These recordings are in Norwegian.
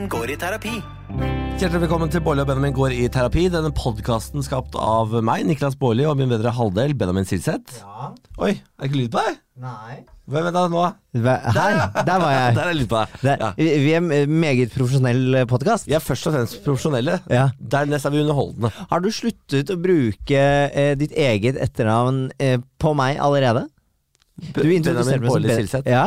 Benjamin går i terapi. Hjertelig velkommen til Bårli og Benjamin går i terapi. Denne podkasten skapt av meg, Niklas Bårli, og min bedre halvdel, Benjamin Silseth. Ja. Oi, er det ikke lyd på deg? Nei. Hvem er det nå? Hva- Her, der var jeg. Der er lyd på deg. Ja. vi- Vi er en meget profesjonell podkast. Vi er først og fremst profesjonelle. Ja. Dernest er vi underholdende. Har du sluttet å bruke eh, ditt eget etternavn eh, på meg allerede? Du introduserte meg som Silseth. Ja?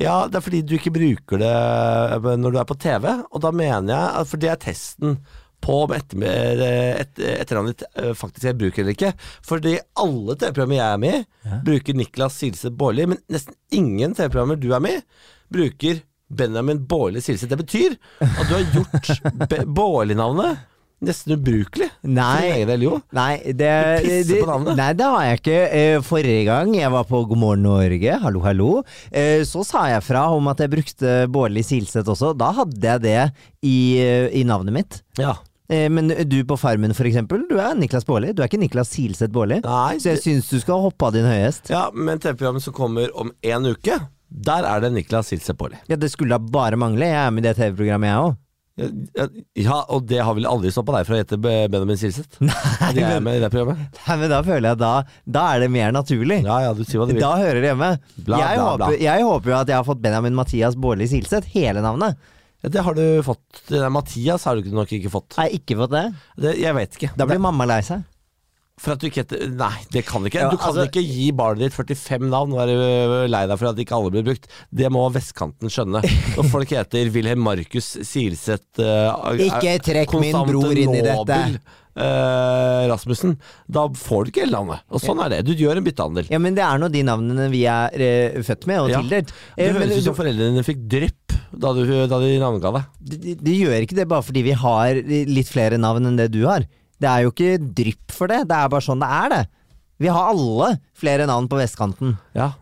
Ja, det er fordi du ikke bruker det eh, når du er på TV, og da mener jeg For det er testen på om etter, et, etternavnet ditt eh, faktisk jeg bruker eller ikke. Fordi alle TV-programmer jeg er med i, bruker Niklas Silseth Bårli, men nesten ingen TV-programmer du er med i, bruker Benjamin Bårli Silseth. Det betyr at du har gjort Bårli-navnet nesten ubrukelig. Nei. jo. Nei, det, det, nei, det har jeg ikke. Eh, Forrige gang jeg var på God morgen Norge, hallo, hallo, eh, så sa jeg fra om at jeg brukte Bårli Silseth også. Da hadde jeg det i, eh, i navnet mitt. Ja. Men du på Farmen for eksempel, du er Niklas Baarli. Du er ikke Niklas Silseth Baarli. Så jeg syns du skal hoppe av din høyest. ja, men TV-programmet som kommer om en uke, der er det Niklas Silseth Baarli. Ja, det skulle da bare mangle. Jeg er med i det TV-programmet, jeg òg. Ja, og det har vel aldri stoppa deg fra å hete Benjamin Silseth? Nei, jeg er med i det programmet? Nei, men da føler jeg da Da er det mer naturlig. Ja ja, du sier hva du vil. Da hører det hjemme. Bla, jeg, bla, håper, bla. jeg håper jo at jeg har fått Benjamin Mathias Baarli Silseth, hele navnet. Ja, det har du fått. Mathias har du nok ikke fått. Har jeg ikke fått det? Det, jeg vet ikke. Da blir det, mamma lei seg. For at du ikke heter Nei, det kan du ikke. Du kan altså- ikke gi barnet ditt 45 navn og være lei deg for at ikke alle blir brukt. Det må vestkanten skjønne. Når folk heter Wilhelm Markus Silseth uh, Ikke trekk min bror inn i dette. Uh, Rasmussen. Da får du ikke hele navnet. Og sånn er det. Du gjør en byttehandel. Ja, men det er nå de navnene vi er uh, født med og Ja. tildelt. Det høres ut som foreldrene dine fikk drypp da, du, da de navnga deg. de, de, de gjør ikke det bare fordi vi har litt flere navn enn det du har. Det er jo ikke drypp for det, det er bare sånn det er, det. Vi har alle flere navn på vestkanten. Ja.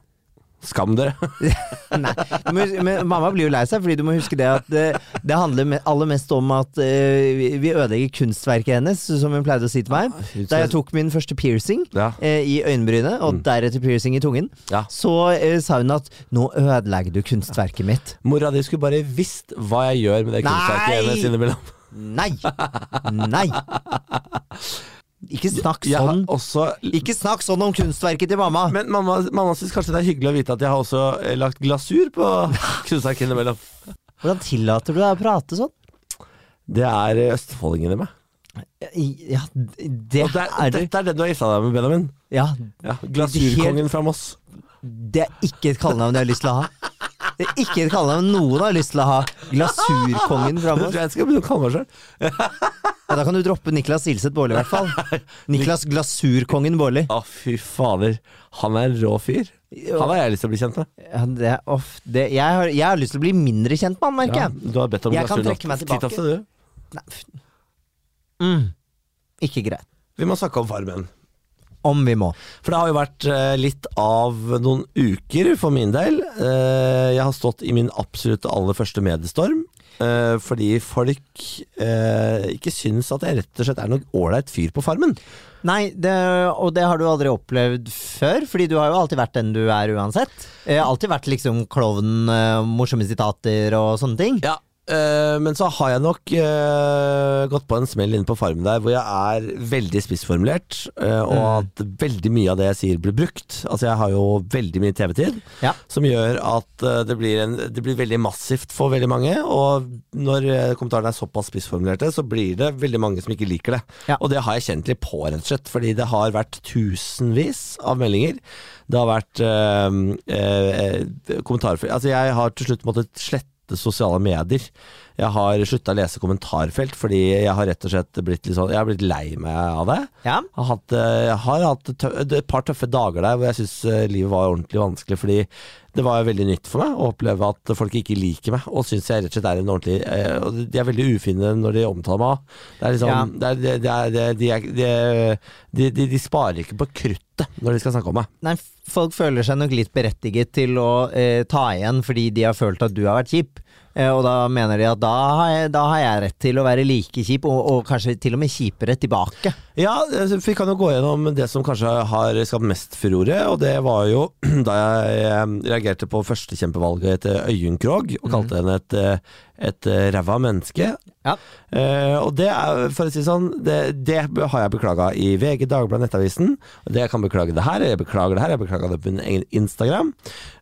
Skam dere. Nei, men, men mamma blir jo lei seg, fordi du må huske det at det, det handler me- aller mest om at uh, vi- ødelegger kunstverket hennes, som hun pleide å si til meg. Da jeg tok min første piercing Ja. uh, i øyenbrynet, og deretter piercing i tungen, Ja. så uh, sa hun at 'nå ødelegger du kunstverket mitt'. Mora di skulle bare visst hva jeg gjør med det kunstverket Nei! hennes innimellom. Nei! Nei! Ikke snakk sånn. også Ikke snakk sånn om kunstverket til mamma! Men mamma, mamma syns kanskje det er hyggelig å vite at jeg har også eh, lagt glasur på kunstverket innimellom. Hvordan tillater du deg å prate sånn? Det er eh, østfoldingen i meg. Ja, det det er, er det. dette er det du har gifta deg med, Benjamin. Ja, Ja, Glasurkongen fra Moss. det er ikke et kallenavn jeg har lyst til å ha. Det er ikke et kallenavn noen har lyst til å ha. Glasurkongen Det framover. tror jeg jeg skal begynne å kalle meg sjøl. Ja, da kan du droppe Niklas Ilseth Baarli, i hvert fall. Niklas Glasurkongen Baarli. Å, fy fader. Han er en rå fyr. Han har jeg lyst til å bli kjent med. Ja, det, off, det, jeg, har, jeg har lyst til å bli mindre kjent med han, merker Ja, du har bedt om Jeg kan trekke meg tilbake. Du. Nei, Mm. Ikke greit. Vi må snakke om Farmen. Om vi må. For det har jo vært eh, litt av noen uker for min del. Eh, jeg har stått i min absolutt aller første mediestorm. eh, fordi folk ikke syns at jeg rett og slett er noen ålreit fyr på Farmen. Nei, det, og det har du aldri opplevd før, fordi du har jo alltid vært den du er uansett. Alltid vært liksom klovnen, morsomme sitater og sånne ting. Ja, men så har jeg nok eh, gått på en smell inne på Farmen der hvor jeg er veldig spissformulert, eh, og at veldig mye av det jeg sier blir brukt. Altså jeg har jo veldig mye TV-tid, Ja. som gjør at eh, det blir, en, det blir veldig massivt for veldig mange, og når eh, kommentarene er såpass spissformulerte, så blir det veldig mange som ikke liker det. Ja. Og det har jeg kjent litt på, rett og slett, fordi det har vært tusenvis av meldinger. Det har vært eh, eh, kommentarer Altså jeg har til slutt måttet slette sosiale medier. Jeg har slutta å lese kommentarfelt fordi jeg har rett og slett blitt litt sånn Jeg har blitt lei meg av det. Ja. Jeg har hatt, eh, jeg har hatt et par tøffe dager der hvor jeg syns livet var ordentlig vanskelig. Fordi det var veldig nytt for meg å oppleve at folk ikke liker meg, og syns jeg rett og slett er en ordentlig eh, De er veldig ufine når de omtaler meg. Det er liksom Ja. det er, det, det er, de, er, de, de, de sparer ikke på kruttet når de skal snakke om meg. Nei, folk føler seg nok litt berettiget til å eh, ta igjen fordi de har følt at du har vært kjip. Eh, og da mener de at da har, jeg, da har jeg rett til å være like kjip, og, og kanskje til og med kjipere tilbake. Ja, altså, vi kan jo gå gjennom det som kanskje har skapt mest furore, og det var jo da jeg eh, reagerte på førstekjempevalget til Øyunn Krogh, og kalte henne et, eh, et eh, ræva menneske. Ja. Eh, og det er, for å si sånn, det, det har jeg beklaga i VG, Dagbladet, Nettavisen. Og det jeg kan beklage det her, jeg beklager det her, jeg beklaga det på min egen Instagram.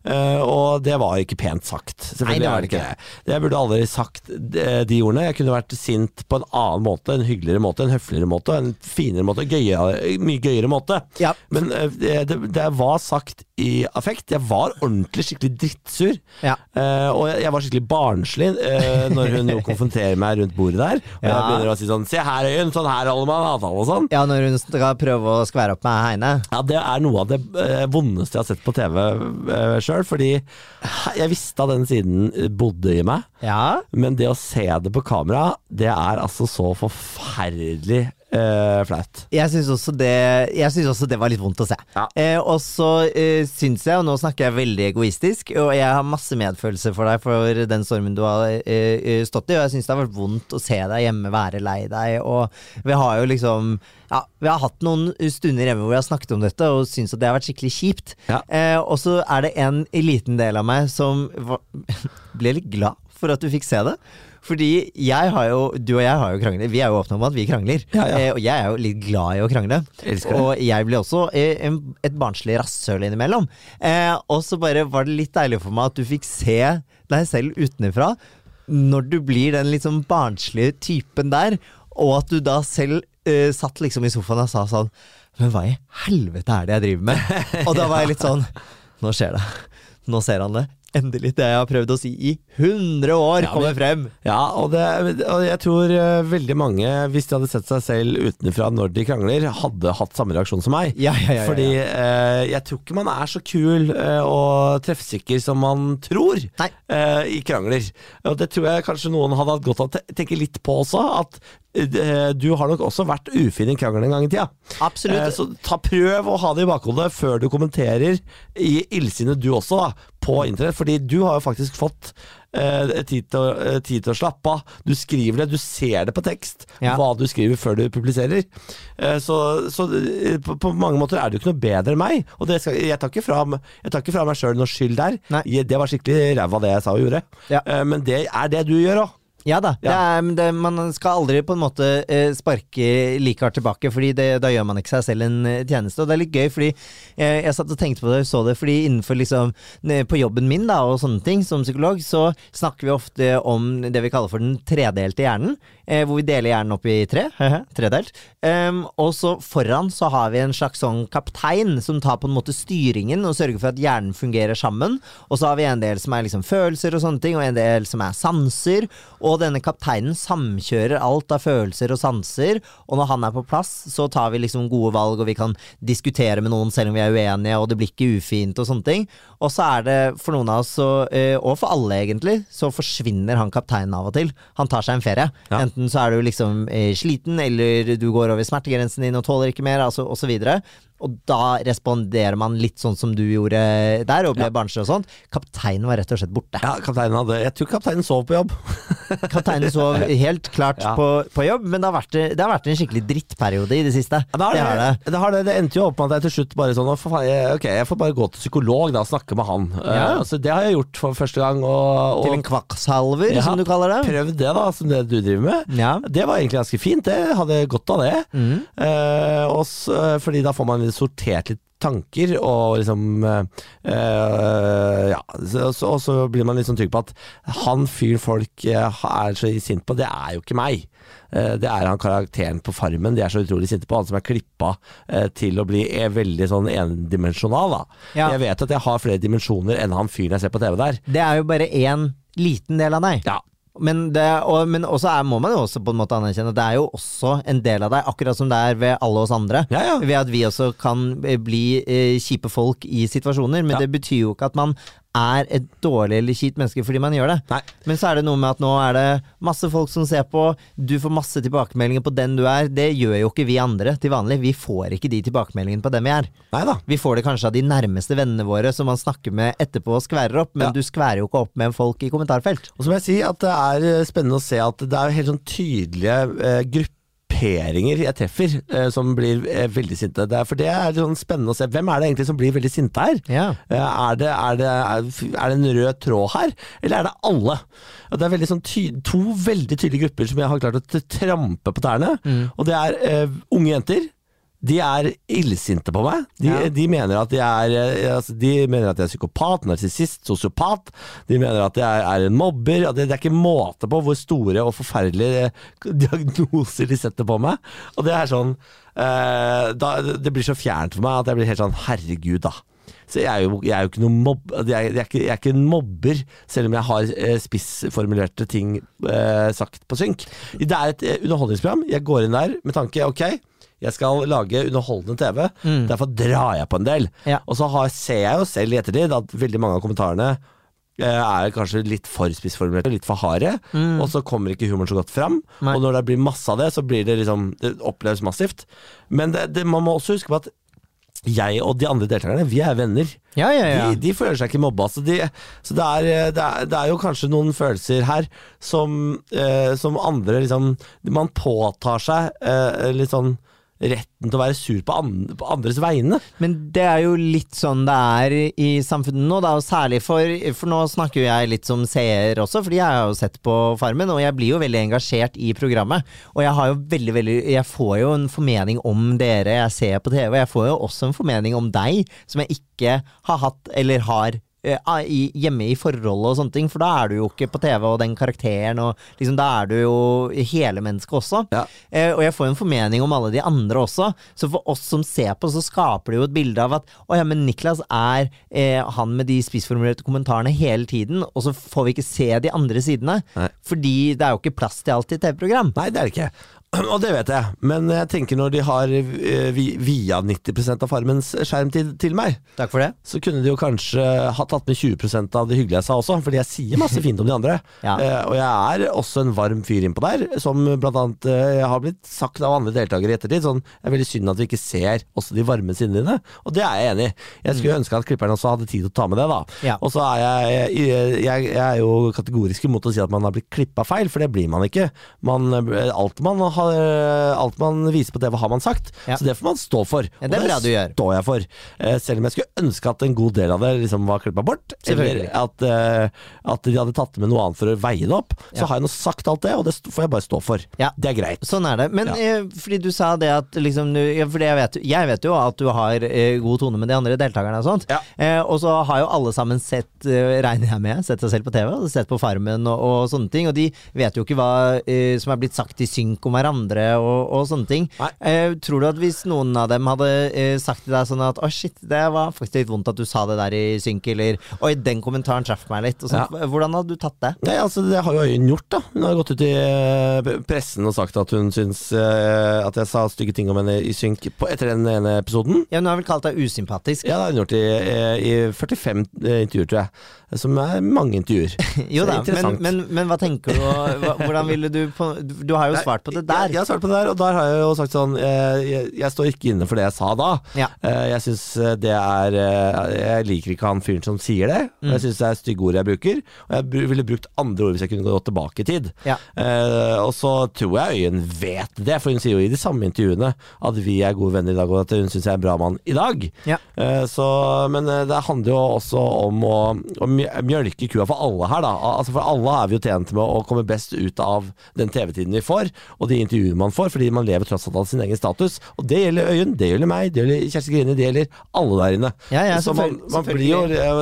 Eh, og det var ikke pent sagt. Selvfølgelig Nei, det var det ikke det. Jeg burde aldri sagt de, de ordene. Jeg kunne vært sint på en annen måte, en hyggeligere måte, en høfligere måte, en finere måte, gøyere, mye gøyere måte. Ja. Men eh, det, det, var sagt i affekt. Jeg var ordentlig skikkelig drittsur. Ja. Eh, og jeg, jeg var skikkelig barnslig eh, når hun jo konfronterer meg rundt bordet der. Og jeg begynner å si sånn Se her, Øyunn, sånn her holder man avtale og sånn. Ja, når hun skal prøve å skvære opp med Heine. Ja, det er noe av det eh, vondeste jeg har sett på TV uh, sjøl, fordi jeg visste at den siden bodde i meg. Ja. Men det å se det på kamera, det er altså så forferdelig eh, flaut. Jeg syns også, også det var litt vondt å se. Ja. Uh, og så uh, syns jeg, og nå snakker jeg veldig egoistisk, og jeg har masse medfølelse for deg for den stormen du har eh, eh, stått i, og jeg syns det har vært vondt å se deg hjemme være lei deg, og vi har jo liksom ja, vi har hatt noen stunder hjemme hvor jeg har snakket om dette og syns at det har vært skikkelig kjipt. Ja. Eh, og så er det en liten del av meg som var, ble litt glad for at du fikk se det. Fordi jeg har jo, du og jeg har jo kranglet, vi er jo åpne om at vi krangler. Ja, ja. Eh, og jeg er jo litt glad i å krangle. Og jeg ble også eh, et barnslig rasshøl innimellom. Eh, og så bare var det litt deilig for meg at du fikk se deg selv utenfra. Når du blir den litt sånn barnslige typen der, og at du da selv eh, satt liksom i sofaen og sa sånn Men hva i helvete er det jeg driver med? og da var jeg litt sånn Nå skjer det. Nå ser han det. Endelig det jeg har prøvd å si i 100 år, Ja, kommer frem. Ja, og, det, og jeg tror eh, veldig mange, hvis de hadde sett seg selv utenfra når de krangler, hadde hatt samme reaksjon som meg. Ja, ja. Fordi eh, jeg tror ikke man er så kul eh, og treffsikker som man tror eh, i krangler. Og det tror jeg kanskje noen hadde hatt godt av å tenke litt på også, at du har nok også vært ufin i krangelen en gang i tida. Absolutt. Eh, så ta prøv å ha det i bakhodet før du kommenterer i illsinnet du også, da, på internett. Fordi du har jo faktisk fått eh, tid, til, å- tid til å slappe av. Du skriver det, du ser det på tekst, Ja. hva du skriver før du publiserer. Eh, så så eh, på, på mange måter er du ikke noe bedre enn meg. Og det skal, jeg tar ikke fra meg sjøl noe skyld der. Nei. Det var skikkelig ræva det jeg sa og gjorde. Ja. Eh, men det er det du gjør òg. Ja da. Det er, det, man skal aldri på en måte eh, sparke like hardt tilbake, Fordi det, da gjør man ikke seg selv en eh, tjeneste. Og det er litt gøy, fordi jeg, jeg satt og tenkte på det og så det, fordi innenfor liksom På jobben min da, og sånne ting, som psykolog, så snakker vi ofte om det vi kaller for den tredelte hjernen. Eh, hvor vi deler hjernen opp i tre. Tredelt. Um, og så foran så har vi en slags sånn kaptein som tar på en måte styringen og sørger for at hjernen fungerer sammen. Og så har vi en del som er liksom følelser og sånne ting, og en del som er sanser. Og denne kapteinen samkjører alt av følelser og sanser, og når han er på plass, så tar vi liksom gode valg, og vi kan diskutere med noen selv om vi er uenige, og det blir ikke ufint og sånne ting. Og så er det for noen av oss, så, eh, og for alle egentlig, så forsvinner han kapteinen av og til. Han tar seg en ferie. Ja. Enten så er du liksom eh, sliten, eller du går over smertegrensen din og tåler ikke mer, altså, videre. Og da responderer man litt sånn som du gjorde der, og ble Ja. barnslig og sånt. Kapteinen var rett og slett borte. Ja, kapteinen hadde Jeg tror kapteinen sov på jobb. Kapteinen sov helt klart Ja. på, på jobb, men det har, vært, det har vært en skikkelig drittperiode i det siste. Ja, det, har det det. har det. det endte jo opp med at jeg til slutt bare sånn faen, jeg, Ok, jeg får bare gå til psykolog da og snakke med han. Ja. Uh, så det har jeg gjort for første gang. Og, Til en kvakksalver, som du kaller det. prøvd det, da, som det du driver med. Ja. Det var egentlig ganske fint. Det hadde godt av det. Mm. Uh, også, fordi da får man sortert litt tanker, og liksom eh, Ja, så, så, og så blir man litt sånn trygg på at han fyren folk eh, er så sint på, det er jo ikke meg. Det er han karakteren på Farmen de er så utrolig sinte på, han som er klippa til å bli veldig sånn endimensjonal. da. Ja. Jeg vet at jeg har flere dimensjoner enn han fyren jeg ser på TV der. Det er jo bare én liten del av deg. Ja, Men, det, og, men også er, må man jo også på en måte anerkjenne at det er jo også en del av deg, akkurat som det er ved alle oss andre. Ja, ja. Ved at vi også kan eh, bli eh, kjipe folk i situasjoner. Men Ja. det betyr jo ikke at man er et dårlig eller kjipt menneske fordi man gjør det. Nei. Men så er det noe med at nå er det masse folk som ser på, du får masse tilbakemeldinger på den du er. Det gjør jo ikke vi andre til vanlig. Vi får ikke de tilbakemeldingene på dem vi er. Neida. Vi får det kanskje av de nærmeste vennene våre som man snakker med etterpå og skværer opp, men Ja. du skværer jo ikke opp med folk i kommentarfelt. Og så må jeg si at det er eh, spennende å se at det er helt sånn tydelige eh, grupper grupperinger jeg treffer eh, som blir eh, veldig sinte. Det er, for det er sånn spennende å se. Hvem er det egentlig som blir veldig sinte her? Ja. Eh, er, det, er, det, er, er det en rød tråd her, eller er det alle? Og det er veldig sånn to veldig tydelige grupper som jeg har klart å trampe på tærne. Og det er eh, unge jenter. De er illsinte på meg. De, Ja. de, mener at jeg er, eh, altså, de mener at jeg er psykopat, narsissist, sosiopat. De mener at jeg er, en mobber. Det, det er ikke måte på hvor store og forferdelige eh, diagnoser de setter på meg. Og det er sånn eh, da, Det blir så fjernt for meg at jeg blir helt sånn herregud, da. Så jeg er jo, jeg er jo ikke noen mobb... Jeg er, jeg, er ikke, jeg er ikke en mobber, selv om jeg har eh, spissformulerte ting eh, sagt på synk. Det er et underholdningsprogram. Jeg går inn der med tanke ok, jeg skal lage underholdende TV, derfor drar jeg på en del. Ja. Og så har, ser jeg jo selv i ettertid at veldig mange av kommentarene eh, er kanskje litt for spissformulerte, litt for harde, og så kommer ikke humoren så godt fram. Nei. Og når det blir masse av det, så blir det liksom Det oppleves massivt. Men det, det, man må også huske på at jeg og de andre deltakerne, vi er venner. Ja, ja, ja. De, de føler seg ikke mobba. Så, de, så det, er, det, er, det er jo kanskje noen følelser her som, eh, som andre liksom Man påtar seg eh, litt sånn retten til å være sur på, andre, på andres vegne. Men det er jo litt sånn det er i samfunnet nå, da, og særlig for For nå snakker jo jeg litt som seer også, fordi jeg har jo sett på Farmen, og jeg blir jo veldig engasjert i programmet. Og jeg har jo veldig, veldig Jeg får jo en formening om dere jeg ser på TV, og jeg får jo også en formening om deg, som jeg ikke har hatt eller har hjemme i forholdet og sånne ting, for da er du jo ikke på TV og den karakteren, og liksom da er du jo hele mennesket også. Ja. Eh, og jeg får en formening om alle de andre også. Så for oss som ser på, så skaper det jo et bilde av at å ja, men Niklas er eh, han med de spissformulerte kommentarene hele tiden, og så får vi ikke se de andre sidene. Nei. Fordi det er jo ikke plass til alt i TV-program. Nei, det er det ikke. Og det vet jeg, men jeg tenker når de har eh, via 90% av Farmens skjermtid til meg, Takk for det. så kunne de jo kanskje ha tatt med 20% av det hyggelige jeg sa også, fordi jeg sier masse fint om de andre. Ja. Eh, og jeg er også en varm fyr innpå der, som blant annet eh, har blitt sagt av andre deltakere i ettertid. Sånn, det er veldig synd at vi ikke ser også de varme sidene dine, og det er jeg enig i. Jeg skulle ønske at klipperne også hadde tid til å ta med det, da. Mm. Ja. Og så er jeg, jeg, jeg, jeg er jo kategorisk imot å si at man har blitt klippa feil, for det blir man ikke. Man, eh, alt, man har, alt man viser på TV, har man sagt, Ja. så det får man stå for. Ja, det Og det står jeg for. Eh, selv om jeg skulle ønske at en god del av det liksom var klippa bort. Eller at, eh, at de hadde tatt med noe annet for å veie det opp. Så Ja. har jeg nå sagt alt det, og det får jeg bare stå for. Ja. Det er greit. Sånn er det. Men eh, fordi du sa det at liksom du, jeg, vet, jeg vet jo at du har eh, god tone med de andre deltakerne og sånt. Eh, og så har jo alle sammen sett, eh, regner jeg med, sett seg selv på TV, og sett på Farmen og, og sånne ting. Og de vet jo ikke hva eh, som er blitt sagt i synk om hverandre og, og sånne ting. Eh, tror du at hvis noen av dem hadde eh, sagt til deg sånn at å shit, det var faktisk litt vondt at du sa det der i synk, eller oi, den kommentaren traff meg litt, og sånt, hvordan hadde du tatt det? Nei, altså Det har jo Øyen gjort. da Hun har gått ut i eh, pressen og sagt at hun syns eh, at jeg sa stygge ting om henne i synk på, etter den ene episoden. Ja, Hun har vel kalt deg usympatisk? Ja, det har hun gjort i, eh, i 45 eh, intervjuer, tror jeg. Som er mange intervjuer. Jo da, men, men, men hva tenker du hva, Hvordan ville du på, Du har jo svart på det Jeg, der. jeg har svart på det der, og der har jeg jo sagt sånn eh, jeg, jeg står ikke inne for det jeg sa da. Ja. Eh, jeg syns det er eh, Jeg liker ikke han fyren som sier det. Mm. jeg syns det er stygge ord jeg bruker. Og jeg ville brukt andre ord hvis jeg kunne gå tilbake i tid. Ja. Eh, og så tror jeg Øyen vet det, for hun sier jo i de samme intervjuene at vi er gode venner i dag, og at hun syns jeg er en bra mann i dag. Ja. Eh, så, men eh, det handler jo også om å, å mjølke kua for alle her, da. Altså For alle er vi jo tjent med å komme best ut av den TV-tiden vi får, og de intervjuene man får, fordi man lever tross alt av sin egen status. Og det gjelder Øyunn, det gjelder meg, det gjelder Kjersti Grini, det gjelder alle der inne. Ja, ja, så man, man blir jo,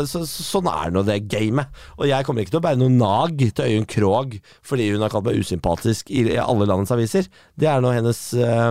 så, så, sånn er nå det gamet. Og jeg kommer ikke til å bære noe nag til Øyunn Krogh fordi hun har kalt meg usympatisk i alle landets aviser. Det er nå hennes eh,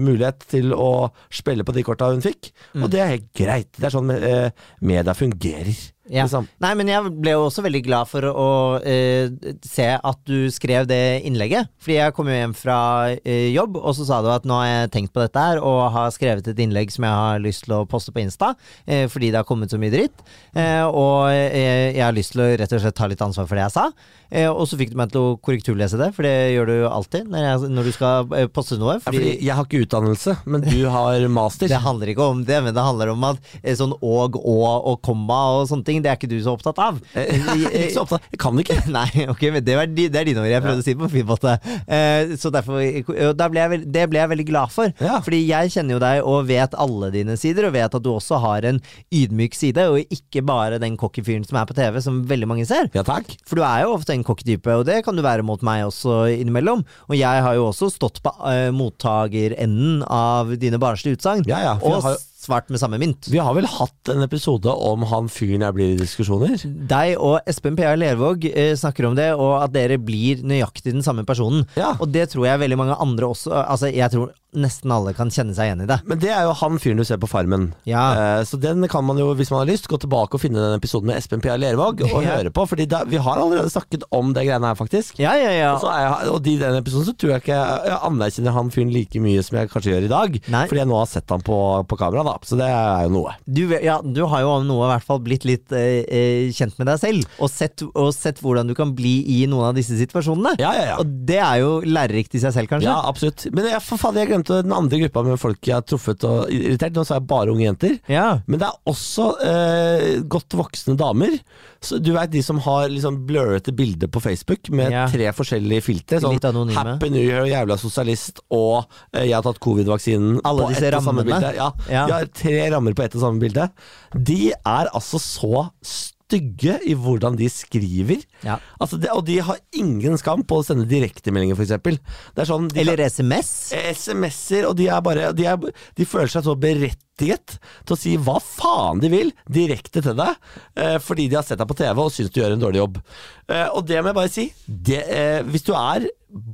mulighet til å spille på de korta hun fikk, Mm. og det er helt greit. Det er sånn uh, media fungerer. Ja. Liksom. Nei, men jeg ble jo også veldig glad for å uh, se at du skrev det innlegget. Fordi jeg kom jo hjem fra uh, jobb, og så sa du at nå har jeg tenkt på dette her, og har skrevet et innlegg som jeg har lyst til å poste på Insta, uh, fordi det har kommet så mye dritt. Og jeg har lyst til å rett og slett ta litt ansvar for det jeg sa. Eh, og så fikk du meg til å korrekturlese det, for det gjør du alltid når, jeg, når du skal eh, poste noe. Ja, Fordi fordi jeg har ikke utdannelse, men du har master. det handler ikke om det, men det handler om at eh, sånn og, og og komma og sånne ting, det er ikke du så opptatt av. Jeg er ikke så opptatt. Jeg kan ikke. Nei, ok, men det, var, de- det er dine ord jeg prøvde å si på en fin måte. Eh, så derfor, ble jeg, veld- det ble jeg veldig glad for. Ja. Fordi jeg kjenner jo deg og vet alle dine sider, og vet at du også har en ydmyk side, og ikke bare den cocky fyren som er på TV, som veldig mange ser. Ja takk. For du er jo ofte en cocky-type, og det kan du være mot meg også innimellom. Og jeg har jo også stått på uh, mottakerenden av dine barnslige utsagn, Ja, ja, og har svart med samme mynt. Vi har vel hatt en episode om han fyren jeg blir i diskusjoner? Deg og Espen P.A. Lervåg eh, snakker om det, og at dere blir nøyaktig den samme personen. Ja. Og det tror jeg veldig mange andre også Altså, jeg tror nesten alle kan kjenne seg igjen i det. Men det er jo han fyren du ser på Farmen. Ja. Eh, så den kan man jo, hvis man har lyst, gå tilbake og finne den episoden med Espen P.A. Lervåg og Ja. høre på. Fordi da, vi har allerede snakket om det greiene her, faktisk. Ja, ja, ja. Og, så er jeg, og i den episoden så tror jeg ikke jeg anerkjenner han fyren like mye som jeg kanskje gjør i dag. Nei. Fordi jeg nå har sett han på, på kamera, da. Så det er jo noe. Du, ja, du har jo av noe i hvert fall blitt litt eh, eh, kjent med deg selv, og sett, og sett hvordan du kan bli i noen av disse situasjonene. Ja, ja, ja. Og det er jo lærerikt i seg selv, kanskje. Ja, absolutt. Men jeg, for faen, jeg glemte den andre gruppa med folk jeg har truffet og irritert. Nå sa jeg bare unge jenter. Ja. Men det er også eh, godt voksne damer. Så du vet de som har liksom blurrete bilder på Facebook med Ja. tre forskjellige filtre. Sånn Litt anonyme. Happy New Year, jævla sosialist og eh, jeg har tatt covid-vaksinen Alle på disse ett og samme rammene. bilde. Ja, Ja. De har tre rammer på ett og samme bilde. De er altså så stygge i hvordan de skriver. Ja. Altså det, og de har ingen skam på å sende direktemeldinger, f.eks. Sånn de Eller SMS. SMS-er, og de er bare de, er, de føler seg så berettiget til å si hva faen de vil, direkte til deg, eh, fordi de har sett deg på TV og syns du gjør en dårlig jobb. Eh, og det må jeg bare si, det, eh, hvis du er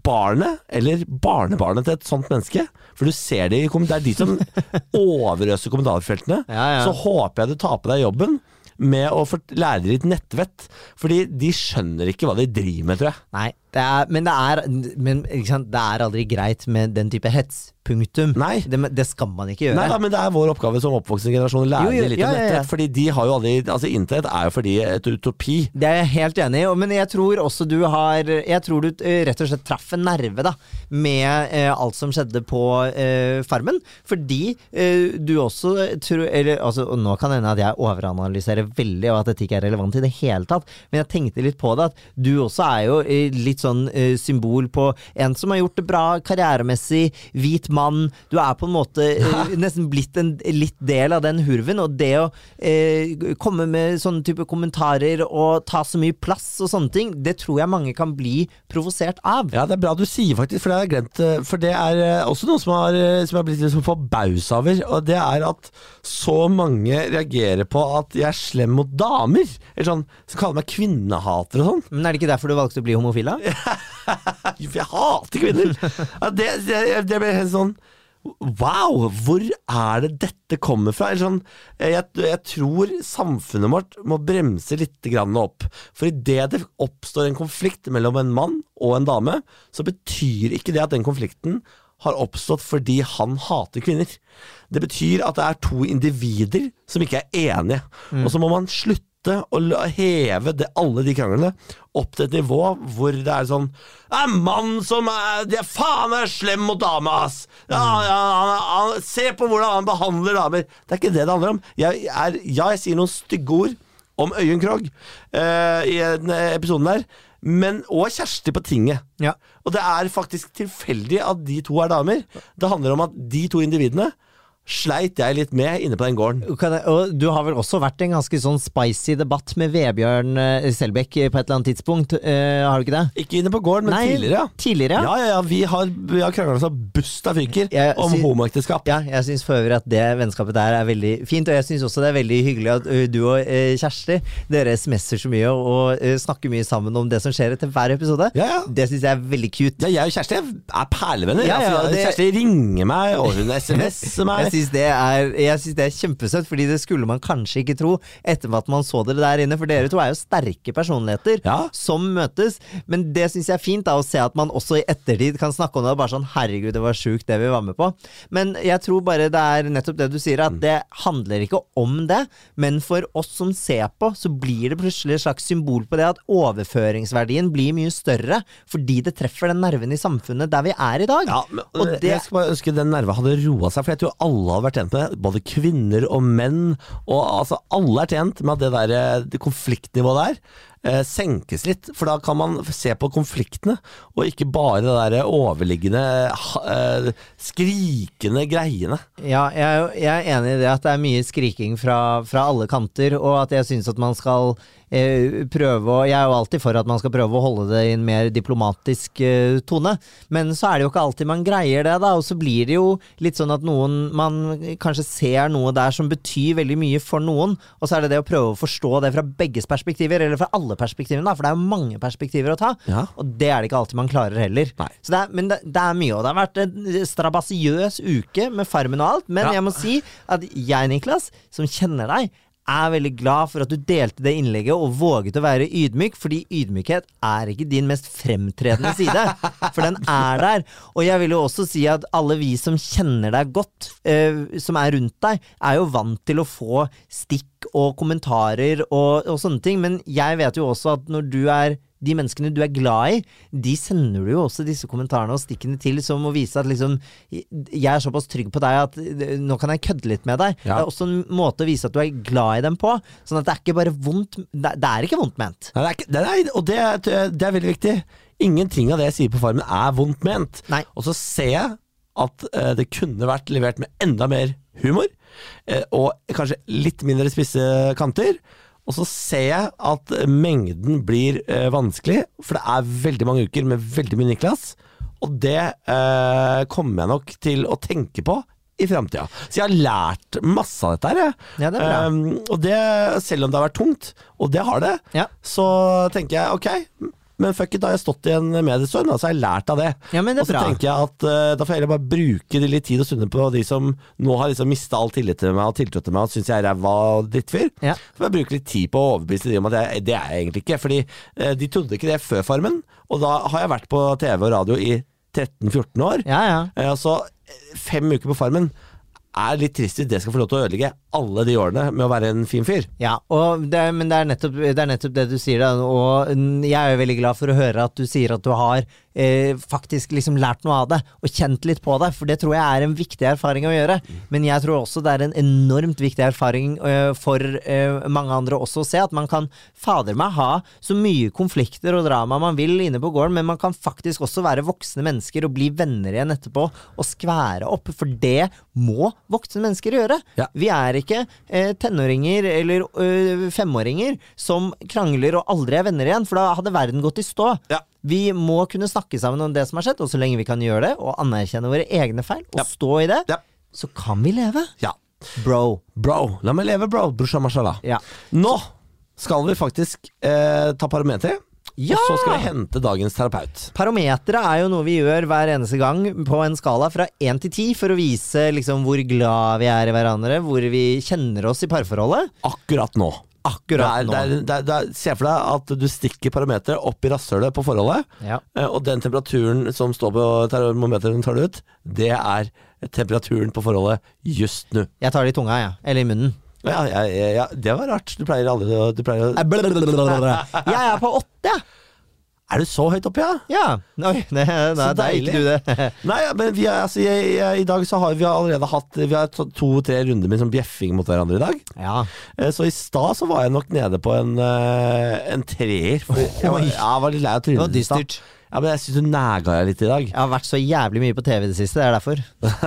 barnet, eller barnebarnet til et sånt menneske, for du ser det i det er de som overøser kommentarfeltene, Ja, ja. så håper jeg du tar på deg jobben med å lære dem litt nettvett, fordi de skjønner ikke hva de driver med, tror jeg. Nei, det er, men, det er, men det er aldri greit med den type hets. Punktum. Nei. Det, det skal man ikke gjøre. Nei da, men det er vår oppgave som oppvoksende generasjon å lære Jo, litt ja, om ja, ja. Fordi de har jo aldri Altså, internett er jo for de et utopi. Det er jeg helt enig i, men jeg tror også du har Jeg tror du eh, rett og slett traff en nerve da med eh, alt som skjedde på eh, Farmen. Fordi eh, du også tror eller, altså, og Nå kan det hende at jeg overanalyserer veldig, og at dette ikke er relevant i det hele tatt, men jeg tenkte litt på det at du også er jo eh, litt sånn uh, symbol på en som har gjort det bra karrieremessig, hvit mann. Du er på en måte uh, nesten blitt en litt del av den hurven, og det å uh, komme med sånne type kommentarer og ta så mye plass og sånne ting, det tror jeg mange kan bli provosert av. Ja, det er bra du sier faktisk, for det har jeg glemt. For det er også noe som har, som har blitt litt sånn forbausa over, og det er at så mange reagerer på at jeg er slem mot damer. Eller sånn, som kaller meg kvinnehater og sånn. Men er det ikke derfor du valgte å bli homofil, da? Jeg hater kvinner! Det, det, det ble helt sånn Wow, hvor er det dette kommer fra? Eller sånn, jeg, jeg tror samfunnet vårt må bremse litt grann opp. For idet det oppstår en konflikt mellom en mann og en dame, så betyr ikke det at den konflikten har oppstått fordi han hater kvinner. Det betyr at det er to individer som ikke er enige. Og så må man slutte å la- heve det, alle de kranglene opp til et nivå hvor det er sånn Det er en mann som er de er Faen er slem mot dama, ass! Ja, ja, han, han, se på hvordan han behandler damer. Det er ikke det det handler om. Jeg er, ja, jeg sier noen stygge ord om Øyunn Krogh uh, i den episoden der, men òg Kjersti på tinget. Ja. Og det er faktisk tilfeldig at de to er damer. Det handler om at de to individene sleit jeg litt med inne på den gården. Jeg, og du har vel også vært i en ganske sånn spicy debatt med Vebjørn eh, Selbekk på et eller annet tidspunkt, uh, har du ikke det? Ikke inne på gården, men tidligere. Tidligere, Ja, ja, ja. Vi har, vi har krangla så busta fyker Jeg om homoekteskap. Ja, jeg syns for øvrig at det vennskapet der er veldig fint, og jeg syns også det er veldig hyggelig at du og uh, Kjersti dere sms'er så mye og snakker mye sammen om det som skjer etter hver episode. Ja, ja. Det syns jeg er veldig cute. Ja, jeg og Kjersti er perlevenner. Ja, ja, Altså, det- Kjersti ringer meg, og hun SMS-er meg. Jeg syns det, er- det er kjempesøtt, fordi det skulle man kanskje ikke tro etter at man så dere der inne. For dere to er jo sterke personligheter Ja. som møtes. Men det syns jeg er fint, da, å se at man også i ettertid kan snakke om det. og Bare sånn 'herregud, det var sjukt det vi var med på'. Men jeg tror bare det er nettopp det du sier, at det handler ikke om det. Men for oss som ser på, så blir det plutselig et slags symbol på det at overføringsverdien blir mye større fordi det treffer den nerven i samfunnet der vi er i dag. Ja, men, Og det- Jeg skal bare ønske den nerven hadde roa seg, for jeg tror alle hadde vært tjent med. Både kvinner og menn. Og altså, alle er tjent med at det der eh, det konfliktnivået der eh, senkes litt. For da kan man se på konfliktene, og ikke bare det der overliggende, eh, skrikende greiene. Ja, jeg, jeg er enig i det at det er mye skriking fra, fra alle kanter, og at jeg syns at man skal eh, prøve å Jeg er jo alltid for at man skal prøve å holde det i en mer diplomatisk eh, tone, men så er det jo ikke alltid man greier det, da, og så blir det jo litt sånn at noen Man kanskje ser noe der som betyr veldig mye for noen, og så er det det å prøve å forstå det fra begges perspektiver, eller fra alle perspektivene, da, for det er jo mange perspektiver å ta, Ja. og det er det ikke alltid man klarer heller. Så det er, men det, det er mye, og det har vært en strabasiøs uke med Farmen og alt. Men Ja. jeg må si at jeg, Niklas, som kjenner deg, er veldig glad for at du delte det innlegget og våget å være ydmyk, fordi ydmykhet er ikke din mest fremtredende side. For den er der. Og jeg vil jo også si at alle vi som kjenner deg godt, eh, som er rundt deg, er jo vant til å få stikk og kommentarer og, og sånne ting, men jeg vet jo også at når du er de menneskene du er glad i, de sender du jo også disse kommentarene og stikkene til som å vise at liksom Jeg er såpass trygg på deg at eh, nå kan jeg kødde litt med deg. Ja. Det er også en måte å vise at du er glad i dem på. Sånn at det er ikke bare vondt Det, det er ikke vondt ment. Nei, det er ikke, det er, og det, det er veldig viktig. Ingenting av det jeg sier på Farmen er vondt ment. Nei. Og så ser jeg at uh, det kunne vært levert med enda mer humor, uh, og kanskje litt mindre spisse kanter. Og så ser jeg at mengden blir eh, vanskelig, for det er veldig mange uker med veldig mye Niklas. Og det eh, kommer jeg nok til å tenke på i framtida. Så jeg har lært masse av dette her. Ja, det. Um, og det, selv om det har vært tungt, og det har det, Ja. så tenker jeg ok, men fuck it, da har jeg stått i en mediestorm, så har jeg lært av det. Ja, men det er og så bra. tenker jeg at uh, da får jeg heller bare bruke litt tid og stunder på de som nå har liksom mista all tillit til meg og tiltro til meg og syns jeg er ræva drittfyr. Ja. Så får jeg bruke litt tid på å overbevise de om at jeg, det er jeg egentlig ikke. Fordi uh, de trodde ikke det før Farmen, og da har jeg vært på TV og radio i 13-14 år. Ja, ja. Uh, så eh, fem uker på Farmen er litt trist hvis det skal få lov til å ødelegge alle de årene med å være en fin fyr. Ja, og det, men det er, nettopp, det er nettopp det du sier, da. Og mm, jeg er jo veldig glad for å høre at du sier at du har eh, faktisk liksom lært noe av det, og kjent litt på det, for det tror jeg er en viktig erfaring å gjøre. Men jeg tror også det er en enormt viktig erfaring eh, for eh, mange andre også å se, at man kan fader meg ha så mye konflikter og drama man vil inne på gården, men man kan faktisk også være voksne mennesker og bli venner igjen etterpå, og skvære opp, for det må voksne mennesker gjøre. Ja. Vi er ikke eh, tenåringer eller ø, femåringer som krangler og aldri er venner igjen, for da hadde verden gått i stå. Ja. Vi må kunne snakke sammen om det som har skjedd, og så lenge vi kan gjøre det, og anerkjenne våre egne feil, og Ja. stå i det, Ja. så kan vi leve. Ja. Bro. Bro, la meg leve, bro. Brusha mashallah. Ja. Nå skal vi faktisk eh, ta parameteret, Ja! og så skal vi hente dagens terapeut. Parometeret er jo noe vi gjør hver eneste gang på en skala fra 1 til 10 for å vise liksom hvor glad vi er i hverandre, hvor vi kjenner oss i parforholdet. Akkurat nå. Akkurat nå. det er, det er, se for deg at du stikker parameteret opp i rasshølet på forholdet, Ja. eh, og den temperaturen som står på termometeret tar du ut, det er temperaturen på forholdet just nå. Jeg tar det i tunga, jeg. Eller i munnen. Ja, ja, ja, det var rart. Du pleier aldri å du pleier å Jeg er på åtte, jeg. Er du så høyt oppe, ja? Ja. Oi, det, nei det er deilig. ikke du det. Nei, men vi er, altså, jeg, jeg, i dag så har vi allerede hatt Vi har to- to-tre runder med sånn bjeffing mot hverandre i dag. Ja. Eh, Så i stad så var jeg nok nede på en, eh, en treer. For jeg, var, jeg var litt lei av Det var trynet dystert. Ja, men jeg syns du næga deg litt i dag. Jeg har vært så jævlig mye på TV i det siste, det er derfor.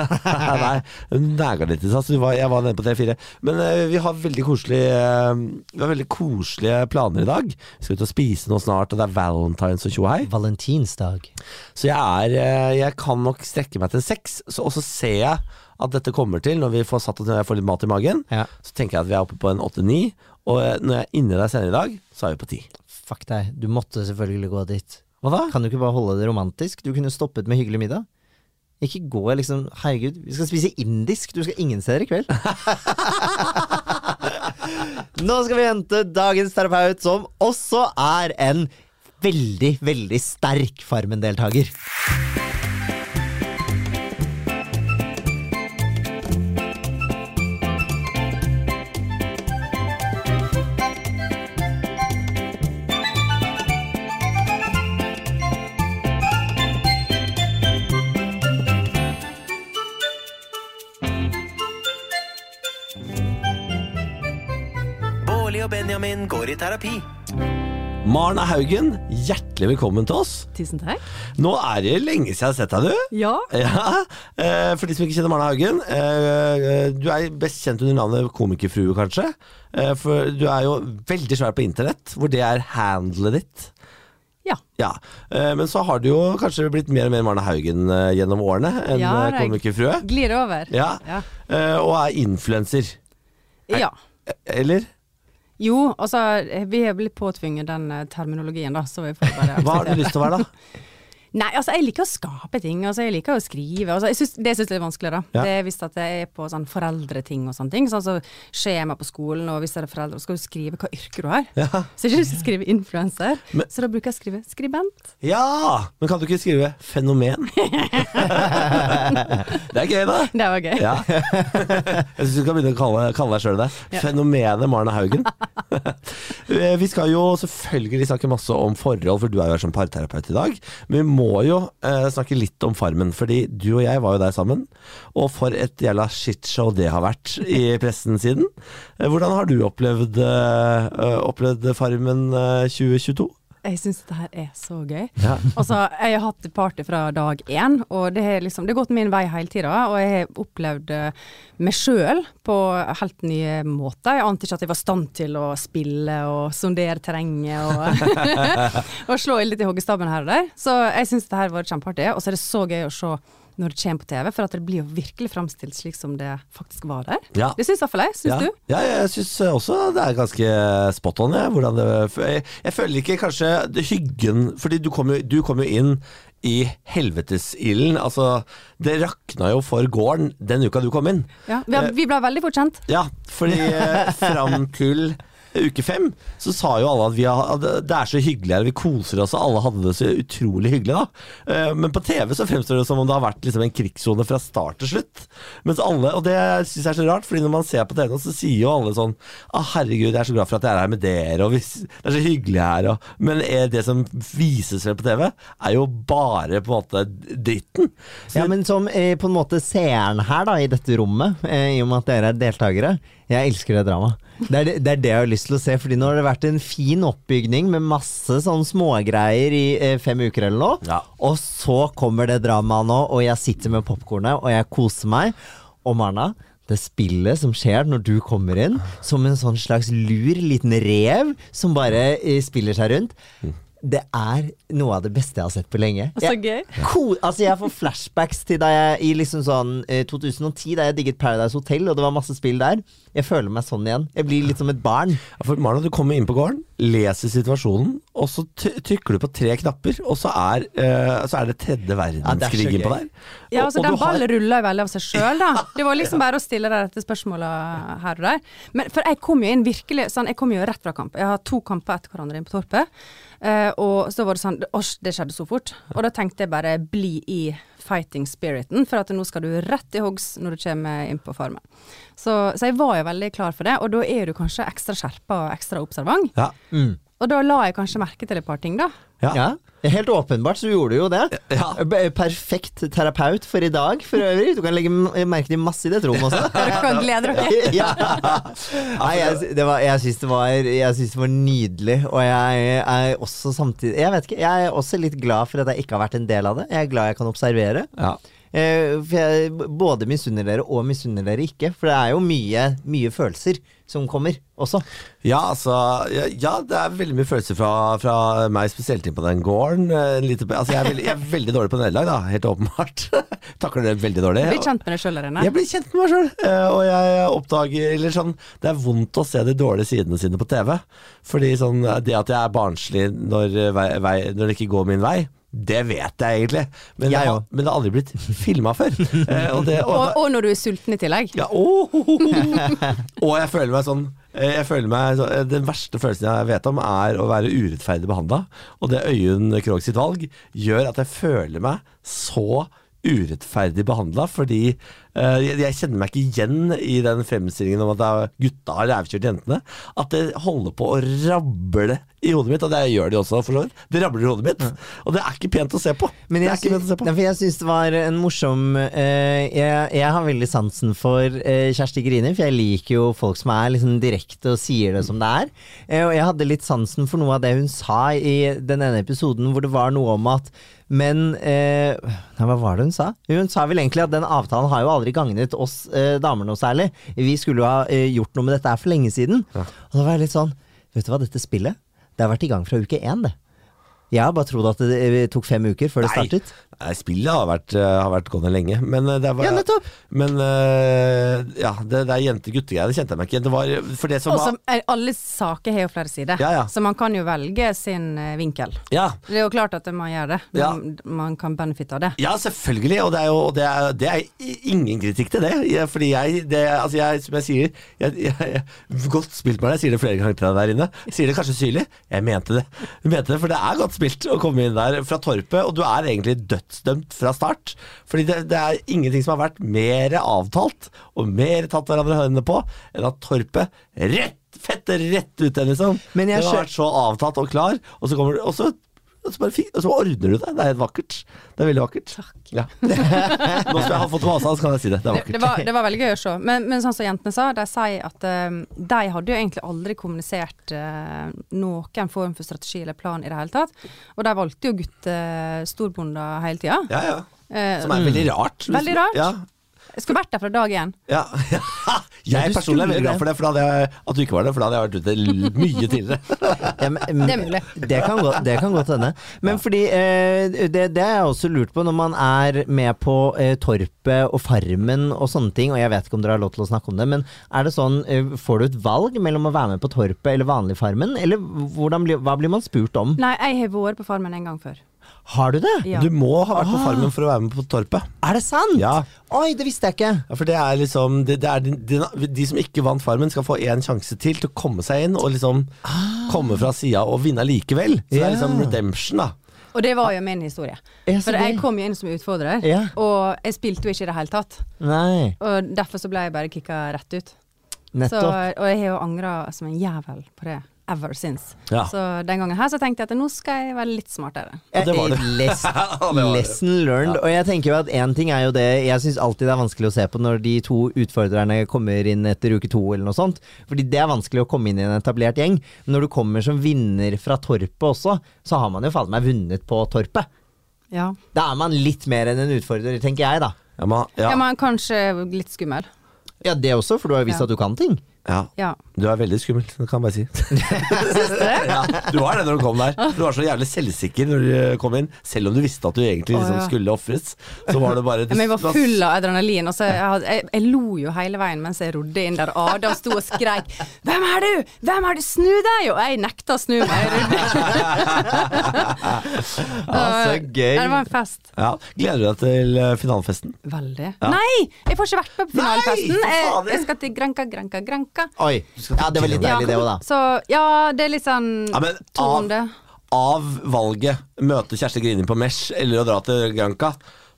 Nei, hun næga litt i dag, så var, jeg var nede på tre-fire. Men uh, vi har veldig koselige uh, Vi har veldig koselige planer i dag. Vi skal ut og spise noe snart, og det er valentines og tjohei. Valentinsdag. Så jeg er uh, Jeg kan nok strekke meg til seks, så, og så ser jeg at dette kommer til når vi får satt når jeg får litt mat i magen. Ja. Så tenker jeg at vi er oppe på en åtte-ni, og eh, når jeg er inni deg senere i dag, så er vi på ti. Fuck deg, du måtte selvfølgelig gå dit. Hva da? Kan du ikke bare holde det romantisk? Du kunne stoppet med hyggelig middag. Ikke gå liksom Herregud, vi skal spise indisk. Du skal ingen steder i kveld. Nå skal vi hente dagens terapeut, som også er en veldig, veldig sterk Farmen-deltaker. Benjamin går i terapi. Marna Haugen, hjertelig velkommen til oss. Tusen takk. Nå er det lenge siden jeg har sett deg, du. Ja. Ja, eh, For de som ikke kjenner Marna Haugen. eh, Du er best kjent under navnet Komikerfrue, kanskje. Eh, For du er jo veldig svær på internett, hvor det er handlet ditt. Ja. Ja, eh, Men så har du jo kanskje blitt mer og mer Marne Haugen eh, gjennom årene enn Ja, eh, er- Komikerfrue. Glir over. Ja, Ja. eh, Og er influenser. ja. Eller? Jo, altså vi er blitt påtvunget den eh, terminologien, da, så vi får bare Hva har du lyst til å være, da? Nei, altså jeg liker å skape ting. Altså jeg liker å skrive. Altså, jeg synes, det syns jeg er vanskeligere. Ja. Det er hvis at jeg er på sånn foreldreting og sånne ting. Sånn så skjema på skolen, og hvis det er foreldre, så skal du skrive hva yrke du har. Ja. Så jeg har ikke lyst til å skrive influenser, så da bruker jeg å skrive skribent. ja! Men kan du ikke skrive fenomen? det er gøy, da. Det var gøy. Ja. Jeg syns du kan begynne å kalle, kalle deg sjøl det. Fenomenet Marna Haugen. Vi skal jo selvfølgelig snakke masse om forhold, for du er jo her som parterapeut i dag. Men vi må jo eh, snakke litt om Farmen, fordi du og jeg var jo der sammen. Og for et jævla shitshow det har vært i pressen siden. Eh, hvordan har du opplevd, eh, opplevd Farmen eh, 2022? Jeg syns det her er så gøy. Ja. Altså, jeg har hatt party fra dag én, og det har liksom, det gått min vei hele tida. Og jeg har opplevd eh, meg sjøl på helt nye måter. Jeg ante ikke at jeg var i stand til å spille og sondere terrenget og, og slå litt i hoggestabben her og der. Så jeg syns det her var kjempeartig. Og så er det så gøy å se når det kommer på TV, for at det blir jo virkelig framstilt slik som det faktisk var der. Ja. Det syns iallfall jeg. Syns ja. du? Ja, jeg syns også det er ganske spot on. Jeg, hvordan det, jeg, jeg føler ikke kanskje det hyggen Fordi du kom jo, du kom jo inn i helvetesilden. Altså, det rakna jo for gården den uka du kom inn. Ja, vi, vi ble veldig fort kjent. Ja, fordi framkull fram til uke fem så sa jo alle at har, at det er så hyggelig her, vi koser oss, og alle hadde det så utrolig hyggelig da. Eh, Men på TV så fremstår det som om det har vært liksom en krigssone fra start til slutt. Mens alle, og det syns jeg er så rart, fordi når man ser på TV nå, så sier jo alle sånn ah, herregud, jeg er så glad for at jeg er her med dere, og det er så hyggelig her, og Men det som vises vel på TV, er jo bare på en måte dritten. Så Ja, men som eh, på en måte seeren her da, i dette rommet, eh, i og med at dere er deltakere, jeg elsker det drama. Det er det, det er det jeg har lyst til å se, fordi nå har det vært en fin oppbygning med masse sånn smågreier i eh, fem uker eller noe, Ja. og så kommer det dramaet nå, og jeg sitter med popkornet, og jeg koser meg. Og Marna, det spillet som skjer når du kommer inn, som en sånn slags lur liten rev som bare eh, spiller seg rundt, det er noe av det beste jeg har sett på lenge. Så Jeg- gøy. Cool. Altså Jeg får flashbacks til da jeg i liksom sånn eh, 2010, da jeg digget Paradise Hotel, og det var masse spill der. Jeg føler meg sånn igjen. Jeg blir litt som et barn. Ja, For Marna, du kommer inn på gården, leser situasjonen, og så trykker du på tre knapper, og så er, eh, så er det tredje Ja, det på der. Ja, altså og Den ballen har- rulla jo veldig av seg sjøl, da. Det var liksom bare å stille deg dette spørsmålet her og der. Men for jeg kom jo inn virkelig sånn, Jeg kom jo rett fra kamp. Jeg har to kamper etter hverandre inn på Torpet. Eh, og så var det sånn Åsj, det skjedde så fort. Og da tenkte jeg bare bli i fighting spiriten, for at nå skal du rett i hogs når du kommer inn på Farmen. Så, så jeg var jo veldig klar for det, og da er du kanskje ekstra skjerpa og ekstra observant. Ja, Og da la jeg kanskje merke til et par ting, da. ja. Ja, Helt åpenbart så gjorde du jo det. Ja. Perfekt terapeut for i dag, for øvrig. Du kan legge merke til masse i det rommet også. Dere kan glede dere. ja. Nei, jeg, det var, jeg syns det, var- jeg synes det var nydelig, og jeg er også samtidig Jeg vet ikke, jeg er også litt glad for at jeg ikke har vært en del av det. Jeg er glad jeg kan observere. Ja. Eh, for jeg både misunner dere og misunner dere ikke, for det er jo mye, mye følelser som kommer også. Ja, altså ja, ja, det er veldig mye følelser fra, fra meg, spesielt inn på den gården. Eh, Lite, altså, jeg, er veldig, jeg er veldig dårlig på nederlag, da. Helt åpenbart. Takler det veldig dårlig. Blir kjent med deg sjøl, Irene. Jeg blir kjent med meg sjøl, og jeg oppdager eller sånn, Det er vondt å se de dårlige sidene sine på TV. Fordi sånn, det at jeg er barnslig når, vei, vei, når det ikke går min vei, Det vet jeg egentlig, men, Jeg det, men det har aldri blitt filma før. Eh, og det, og, Og, og når du er sulten i tillegg. ja, åh, og jeg føler meg sånn eh, jeg føler meg, så- eh, Den verste følelsen jeg vet om, er å være urettferdig behandla. Og det Øyunn Krogh sitt valg gjør at jeg føler meg så urettferdig behandla, fordi eh, jeg, jeg kjenner meg ikke igjen i den fremstillingen om at det er gutta har rævkjørt jentene. At det holder på å rable i hodet mitt, og det gjør de også, for så vidt. Det rabler i hodet mitt. Og det er ikke pent å se på. Men det jeg, er syns det var en morsom uh, jeg, jeg har veldig sansen for uh, Kjersti Grini, for jeg liker jo folk som er liksom direkte og sier det som det er. Uh, og jeg hadde litt sansen for noe av det hun sa i den ene episoden hvor det var noe om at men eh, nei, Hva var det hun sa? Hun sa vel egentlig at den avtalen har jo aldri gagnet oss eh, damer noe særlig. Vi skulle jo ha eh, gjort noe med dette her for lenge siden. Og da var jeg litt sånn Vet du hva, dette spillet det har vært i gang fra uke én, det. Jeg har bare trodd at det eh, tok fem uker før det Nei. startet. Nei, spillet har vært, eh, har vært gående lenge, men eh, det var Ja, nettopp. Men eh, ja, det, er jente-gutte-greier, det kjente jeg meg ikke igjen. Det var for det som Og var alle saker har jo flere sider, Ja, ja. så man kan jo velge sin vinkel. Ja. Det er jo klart at man gjør det. Ja. Man, kan benefitte av det. Ja, selvfølgelig, og det er jo det er, det er ingen kritikk til det. Fordi jeg, det, altså jeg, som jeg sier jeg, jeg, Godt spilt med deg, jeg sier det flere ganger til deg der inne. Sier det kanskje syrlig, jeg mente det. Jeg mente det, For det er godt spilt å komme inn der fra Torpet, og du er egentlig dødsdømt fra start. Fordi det, det er ingenting som har vært mer avtalt, og mer tatt hverandre i hendene på, enn at Torpet rett fette rett ut den, liksom. Men jeg Den har vært så avtalt og klar, og så kommer og så, og så, bare, og så ordner du det. Det er vakkert. Det er veldig vakkert. Takk. Ja. Nå som jeg har fått masa, så kan jeg si det. Det er vakkert. det, var, det var veldig gøy å se. Men, men sånn som jentene sa, de sier at eh, de hadde jo egentlig aldri kommunisert uh, noen form for strategi eller plan i det hele tatt. Og de valgte jo guttestorbonder hele tida. Ja, ja. Eh, Som er veldig rart. Veldig rart. Ja. Jeg skulle vært der fra dag én. Ja. Jeg du personlig er veldig glad for det, for da hadde jeg, at du ikke var der, for da hadde jeg vært ute mye tidligere. Ja, men- Det er mulig. Det kan godt, det kan godt hende. Men fordi eh, det, det har jeg også lurt på når man er med på eh, Torpet og Farmen og sånne ting, og jeg vet ikke om dere har lov til å snakke om det, men er det sånn, eh, får du et valg mellom å være med på Torpet eller vanlig Farmen, eller hvordan hva blir man spurt om? Nei, jeg har vært på Farmen en gang før. Har du det? Ja. Du må ha vært på Ah. Farmen for å være med på Torpet. Er det sant? Ja. Oi, det visste jeg ikke. Ja, for det er liksom det, det er de, de, de som ikke vant Farmen, skal få én sjanse til til å komme seg inn og liksom komme fra sida og vinne likevel. Så det er liksom redemption, da. Og det var jo min historie. For jeg kom jo inn som utfordrer, og jeg spilte jo ikke i det hele tatt. Nei, Og derfor så ble jeg bare kicka rett ut. Så, og jeg har jo angra som en jævel på det. Ever since. Ja. Så den gangen her så tenkte jeg at nå skal jeg være litt smartere. Ja, det var det. Lesson learned. Og jeg tenker jo at én ting er jo det Jeg syns alltid det er vanskelig å se på når de to utfordrerne kommer inn etter uke to eller noe sånt. Fordi det er vanskelig å komme inn i en etablert gjeng. Men når du kommer som vinner fra Torpet også, så har man jo faen meg vunnet på Torpet. Ja. Da er man litt mer enn en utfordrer, tenker jeg da. Ja, man, ja, ja, men kanskje litt skummel. Ja, det også, for du har jo visst Ja. at du kan ting. Ja. Ja. Du er veldig skummel, det kan jeg bare si. ja, du var det når du kom der. Du var så jævlig selvsikker når du kom inn. Selv om du visste at du egentlig liksom skulle ofres, så var det bare Ja, Men jeg var full av adrenalin. Og så jeg, jeg, jeg lo jo hele veien mens jeg rodde inn der. Ada sto og skreik 'Hvem er du? Hvem er du? Snu deg!' Og jeg nekta å snu meg. ja, så gøy. Det var en fest. Ja. Gleder du deg til eh, finalefesten? Veldig. Nei! Jeg får ikke vært med på finalefesten. Nei, Jeg, jeg skal til Granca, Granca, Granca. Oi. Ja, det var litt deilig, det òg, da. Så ja, det er litt sånn Ja, men av- Av valget møte Kjersti Grini på Mesh eller å dra til Granca,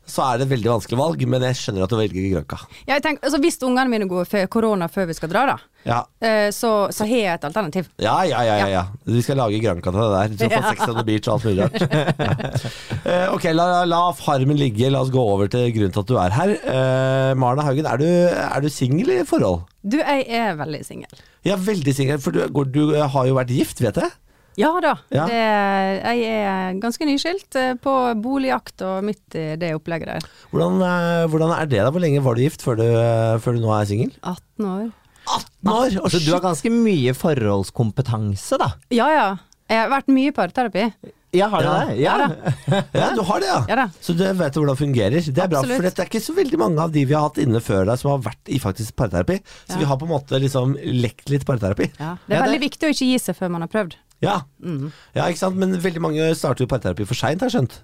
så er det et veldig vanskelig valg, men jeg skjønner at du velger grønka. Ja, jeg tenker, altså, hvis ungene mine går for korona før vi skal dra, da, Ja. eh, så, så har jeg et alternativ. Ja, ja, ja, ja, ja. Vi skal lage grønka til det der. Du får. Sex on the Beach og alt mulig rart. Eh, ok, la, la Farmen ligge. La oss gå over til grunnen til at du er her. Uh, Marna Haugen, er du, er du singel i forhold? Du, jeg er veldig singel. Ja, veldig singel, for du, du har jo vært gift, vet jeg? Ja da. Ja. Det, jeg er ganske nyskilt eh, på boligjakt og midt i det opplegget der. Hvordan, eh, hvordan er det da? Hvor lenge var du gift før du, eh, før du nå er singel? 18 år. 18 år! Så du har ganske mye forholdskompetanse, da. Ja ja. Jeg har vært mye i parterapi. Ja, har du Ja. det? Ja. Ja, du har det, ja. Ja. Så du vet hvordan det fungerer. Det er bra, for det er ikke så veldig mange av de vi har hatt inne før deg som har vært i faktisk parterapi. Så Ja. vi har på en måte liksom lekt litt parterapi. Ja. Det er Ja, veldig det- viktig å ikke gi seg før man har prøvd. Ja. ja, ikke sant. Men veldig mange starter jo parterapi for seint, har jeg skjønt.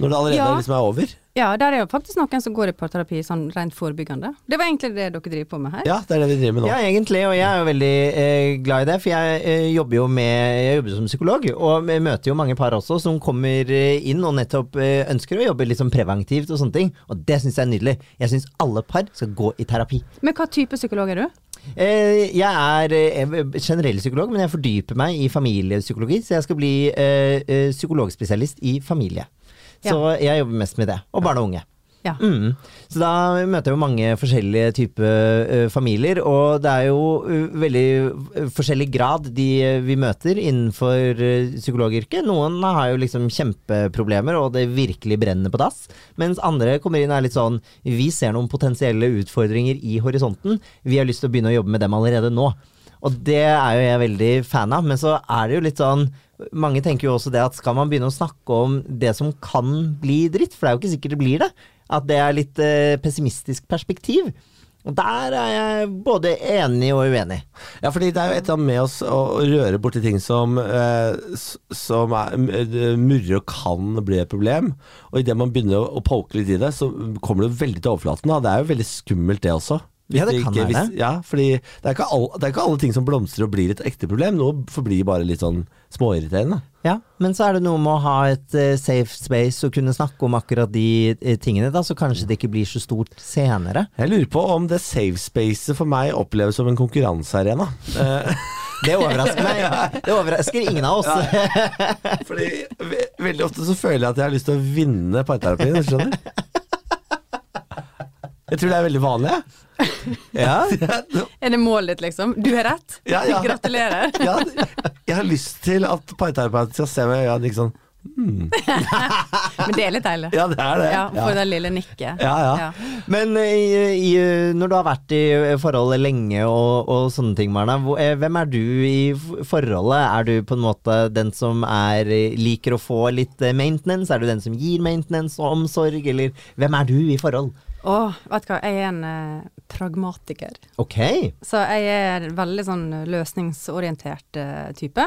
Når det allerede Ja. liksom er over? Ja, der er jo faktisk noen som går i parterapi sånn rent forebyggende. Det var egentlig det dere driver på med her. Ja, det er det vi driver med nå. Ja, egentlig, og jeg er jo veldig eh, glad i det, for jeg eh, jobber jo med Jeg jobber som psykolog, og møter jo mange par også som kommer eh, inn og nettopp eh, ønsker å jobbe litt sånn preventivt og sånne ting, og det syns jeg er nydelig. Jeg syns alle par skal gå i terapi. Men hva type psykolog er du? Eh, jeg er generell psykolog, men jeg fordyper meg i familiepsykologi, så jeg skal bli psykologspesialist i familie. Så jeg jobber mest med det. Og barn og unge. Ja. Mm. Så da møter jeg jo mange forskjellige typer eh, familier, og det er jo eh, veldig eh, forskjellig grad de vi møter innenfor psykologyrket. Noen har jo liksom kjempeproblemer, og det virkelig brenner på dass. Mens andre kommer inn og er litt sånn Vi ser noen potensielle utfordringer i horisonten. Vi har lyst til å begynne å jobbe med dem allerede nå. Og det er jo jeg veldig fan av, men så er det jo litt sånn mange tenker jo også det at skal man begynne å snakke om det som kan bli dritt, for det er jo ikke sikkert det blir det, at det er litt eh, pessimistisk perspektiv. Og der er jeg både enig og uenig. Ja, fordi det er jo et eller annet med oss å røre borti ting som, eh, som er, murrer og kan bli et problem. Og idet man begynner å poke litt i det, så kommer det veldig til overflaten. Da. Det er jo veldig skummelt, det også. Ja, det kan være. ja, fordi det er, ikke all, det er ikke alle ting som blomstrer og blir et ekte problem. Noe forblir bare litt sånn småirriterende. Ja, Men så er det noe med å ha et uh, safe space og kunne snakke om akkurat de uh, tingene, da, så kanskje det ikke blir så stort senere. Jeg lurer på om det safe spacet for meg oppleves som en konkurransearena. Eh, Det overrasker meg. Det overrasker ingen av oss. fordi ve veldig ofte så føler jeg at jeg har lyst til å vinne parterapien, skjønner du? Jeg tror det er veldig vanlig. Ja. Er det målet ditt, liksom? Du har rett? Ja, ja. Gratulerer. Ja, jeg har lyst til at parterapeuten skal se meg i øynene liksom Men det er litt deilig. Ja, det er det. Ja, for det lille nikket. Ja, ja. Men eh, i, i, når du har vært i forholdet lenge og, og sånne ting, Marna, eh, hvem er du i forholdet? Er du på en måte den som er, eh, liker å få litt eh, maintenance? Er du den som gir maintenance og omsorg, eller hvem er du i forhold? Å, vet du hva, jeg er en eh, pragmatiker. Ok. Så jeg er en veldig sånn løsningsorientert eh, type.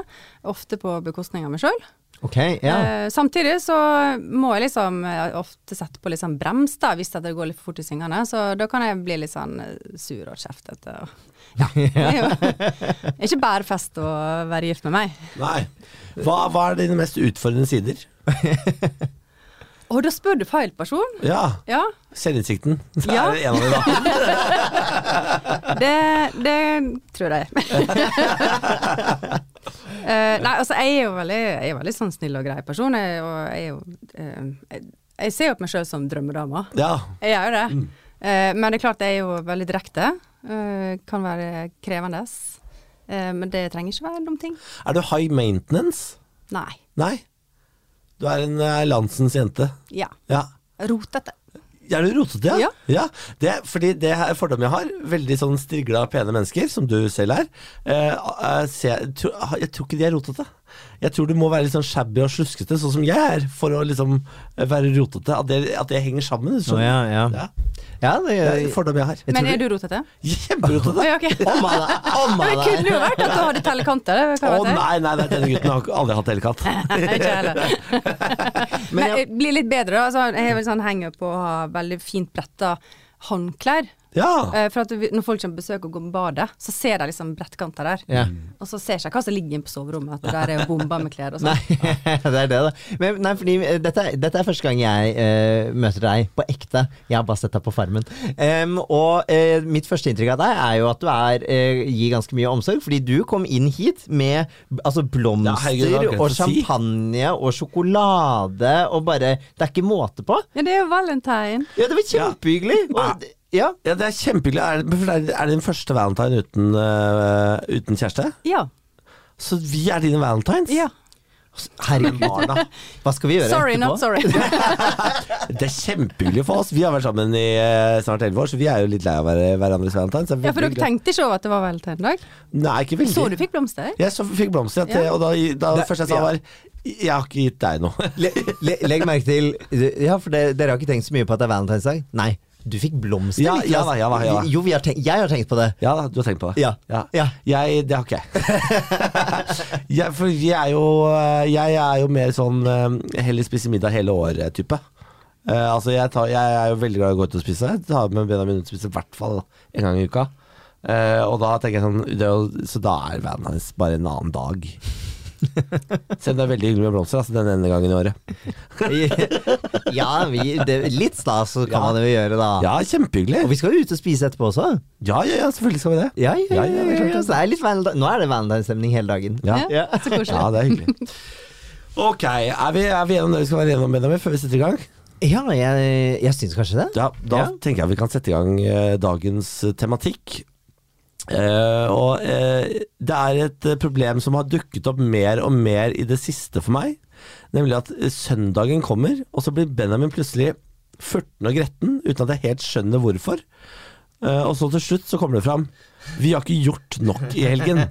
Ofte på bekostning av meg sjøl. Ok, yeah. Eh, samtidig så må jeg liksom eh, ofte sette på litt sånn brems, da, hvis det går litt for fort i svingene. Så da kan jeg bli litt sånn eh, sur og kjeftete. og- Ja. Det er ikke bare fest å være gift med meg. Nei. Hva, hva er dine mest utfordrende sider? Å, da spør du feil person. Ja, Ja, selvinnsikten. Det Ja. er en av dem, da. det, det tror jeg. uh, nei, altså jeg er jo veldig, jeg er veldig sånn snill og grei person. Jeg, og jeg, er jo, uh, jeg, jeg ser jo på meg sjøl som drømmedama. Ja. Jeg gjør jo det. Eh, men det er klart jeg er jo veldig direkte. kan være krevende. Men det trenger ikke være en dum ting. Er du high maintenance? Nei. Nei. Du er en eh, landsens jente. Ja. Ja. Rotete. Er du rotete, ja? Ja. Det, fordi det er fordommen jeg har, veldig sånn strigla, pene mennesker, som du selv er, eh, ser, jeg, tror, jeg tror ikke de er rotete. Jeg tror du må være litt sånn shabby og sluskete, sånn som jeg er, for å liksom være rotete. At det, at det henger sammen. Skjønner ja, ja. Ja. ja det, Det er en fordom jeg har. Jeg Men er du rotete? Kjemperotete. Oh, ja, ok. oh, Men han det kunne jo vært at du hadde tellekanter. Å oh, nei, nei, nei, denne gutten har aldri hatt telekant. Ikke heller. Men jeg blir litt bedre, da. Altså, jeg er vel sånn henger på å ha veldig fint bretta håndklær. Ja. Eh, For at når folk kommer på besøk og går på badet, så ser de liksom brettkanter der. Ja. Og så ser jeg ikke hva som ligger inne på soverommet, at der er jo bomba med klær og sånn. Nei, det er det, da. Men, nei, fordi eh, dette, dette er første gang jeg uh, møter deg på ekte. Jeg har bare sett deg på Farmen. Um, og uh, mitt første inntrykk av deg er jo at du er, uh, gir ganske mye omsorg. Fordi du kom inn hit med altså, Ja, blomster jeg og champagne si. og sjokolade og bare Det er ikke måte på. Ja, det er jo valentine. Ja, det var kjempehyggelig. Ja. Og, ja. ja, det er kjempehyggelig. Er det, er det din første valentine uten, uh, uten kjæreste? Ja. Så vi er dine valentines? ja. Herregud, Marna. Hva skal vi gjøre Sorry, etterpå? not sorry. Det er kjempehyggelig for oss. Vi har vært sammen i uh, snart elleve år, så vi er jo litt lei av hverandres valentines. Ja, for dere tenkte ikke over at det var valentinedag? dag? Nei, ikke veldig. Så du fikk blomster? Jeg så fikk blomster, ja, til, Ja. og da, da det Det- første jeg sa ja. var Jeg har ikke gitt deg noe. Le, le, legg merke til Ja, for det, dere har ikke tenkt så mye på at det er valentinsdag? Nei. Du fikk blomster, Ja, ja da, ja da, ja da. Jo, har tenkt, jeg har tenkt på det. Ja da, du har tenkt på det? Ja. Ja. Jeg, det har ikke jeg. jeg. For jeg er jo Jeg er jo mer sånn eh, heller spise middag hele året-type. Uh, altså jeg, tar, jeg er jo veldig glad i å gå ut og spise. Jeg tar med Benjamin ut og spiser i hvert fall en gang i uka. Uh, og da tenker jeg sånn det jo, Så da er Valentine's bare en annen dag. Selv om det er veldig hyggelig med blomster, altså den ene gangen i året. ja, vi, det, litt stas kan Ja. man jo gjøre, da. Ja, kjempehyggelig. Og vi skal jo ut og spise etterpå også. Ja, ja, ja, selvfølgelig skal vi det. Ja, ja, Ja, ja, ja, det er det. Så det er litt Nå er det valentinsstemning hele dagen. Ja, Ja, så ja det er hyggelig. Ok, er vi, er vi gjennom det vi skal være gjennom, Benjamin, før vi setter i gang? Ja, jeg, jeg syns kanskje det. Ja, da Ja. tenker jeg vi kan sette i gang eh, dagens tematikk. Eh, og uh, det er et eh, problem som har dukket opp mer og mer i det siste for meg. Nemlig at søndagen kommer, og så blir Benjamin plutselig 14 og gretten uten at jeg helt skjønner hvorfor. Uh, og så til slutt så kommer det fram Vi har ikke gjort nok i helgen.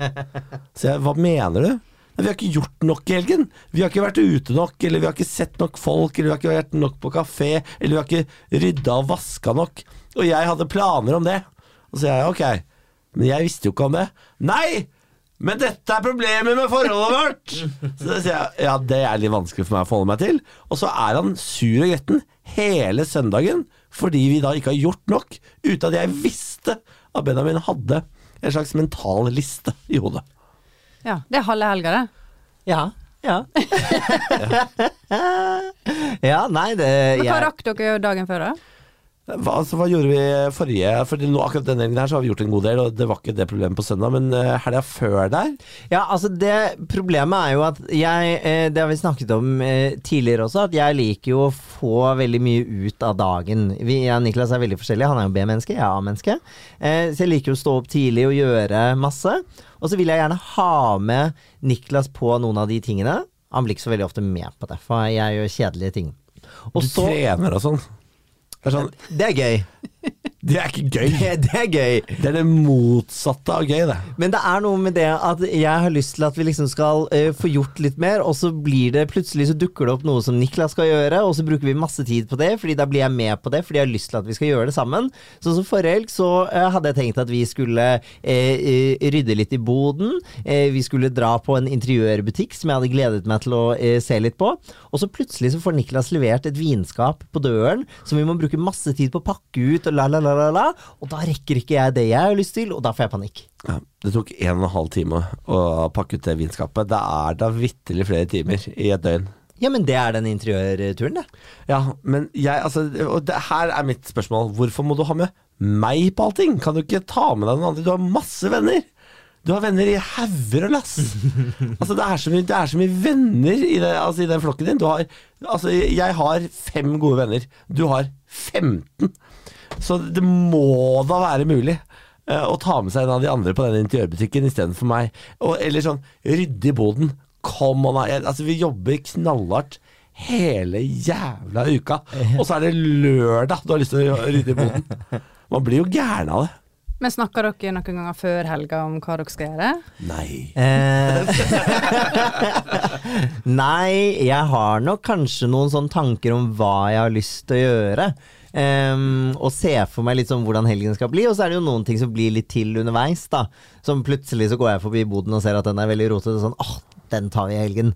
Så jeg, hva mener du? Vi har ikke gjort nok i helgen. Vi har ikke vært ute nok, eller vi har ikke sett nok folk, eller vi har ikke vært nok på kafé, eller vi har ikke rydda og vaska nok. Og jeg hadde planer om det. Og så sier jeg ok, men jeg visste jo ikke om det. Nei! Men dette er problemet med forholdet vårt! Så da sier jeg ja, det er litt vanskelig for meg å forholde meg til. Og så er han sur og gretten hele søndagen fordi vi da ikke har gjort nok, uten at jeg visste at Benjamin hadde en slags mental liste i hodet. Ja, det er halve helga, det. Ja. Ja. ja, nei, det Men hva rakk dere dagen før, da? Hva, altså, hva gjorde vi forrige For nå, akkurat denne helgen her så har vi gjort en god del, og det var ikke det problemet på søndag, men uh, helga før der Ja, altså det Problemet er jo at jeg eh, Det har vi snakket om eh, tidligere også, at jeg liker jo å få veldig mye ut av dagen. Vi, jeg og Niklas er veldig forskjellige. Han er jo B-menneske, jeg er A-menneske. Så jeg liker jo å stå opp tidlig og gjøre masse. Og så vil jeg gjerne ha med Niklas på noen av de tingene. Han blir ikke så veldig ofte med på det, for jeg gjør kjedelige ting. Og Du så trener og sånn. Det er sånn Det er gøy. Det er ikke gøy. Det, det er gøy. Det er det motsatte av gøy, det. Men det er noe med det at jeg har lyst til at vi liksom skal uh, få gjort litt mer, og så blir det plutselig så dukker det opp noe som Niklas skal gjøre, og så bruker vi masse tid på det, fordi da blir jeg med på det, fordi jeg har lyst til at vi skal gjøre det sammen. Så som forrige helg så uh, hadde jeg tenkt at vi skulle eh, rydde litt i boden. Vi skulle dra på en interiørbutikk som jeg hadde gledet meg til å se litt på. Og så plutselig så får Niklas levert et vinskap på døren som vi må bruke masse tid på å pakke ut, og la, la, la, la, la. Og da rekker ikke jeg det jeg har lyst til, og da får jeg panikk. Ja, det tok en og en halv time å pakke ut det vinskapet. Det er da vitterlig flere timer i et døgn. Ja, men det er den interiørturen, det. Ja, men jeg, altså Og det her er mitt spørsmål. Hvorfor må du ha med meg på allting? Kan du ikke ta med deg noen andre? Du har masse venner. Du har venner i hauger og lass. altså, det er, så mye, er så mye venner i, det, altså, i den flokken din. Du har, altså, jeg har fem gode venner. Du har 15. Så det må da være mulig eh, å ta med seg en av de andre på den interiørbutikken istedenfor meg. Og, eller sånn rydde i boden. Kom on, altså, vi jobber knallhardt hele jævla uka. Og så er det lørdag du har lyst til å rydde i boden. Man blir jo gæren av det. Men snakker dere noen ganger før helga om hva dere skal gjøre? Nei. Eh, Nei, jeg har nok kanskje noen sånne tanker om hva jeg har lyst til å gjøre. Ehm, og ser for meg litt sånn hvordan helgen skal bli. Og så er det jo noen ting som blir litt til underveis. da Som plutselig så går jeg forbi boden og ser at den er veldig rotete. Sånn, åh, den tar vi i helgen.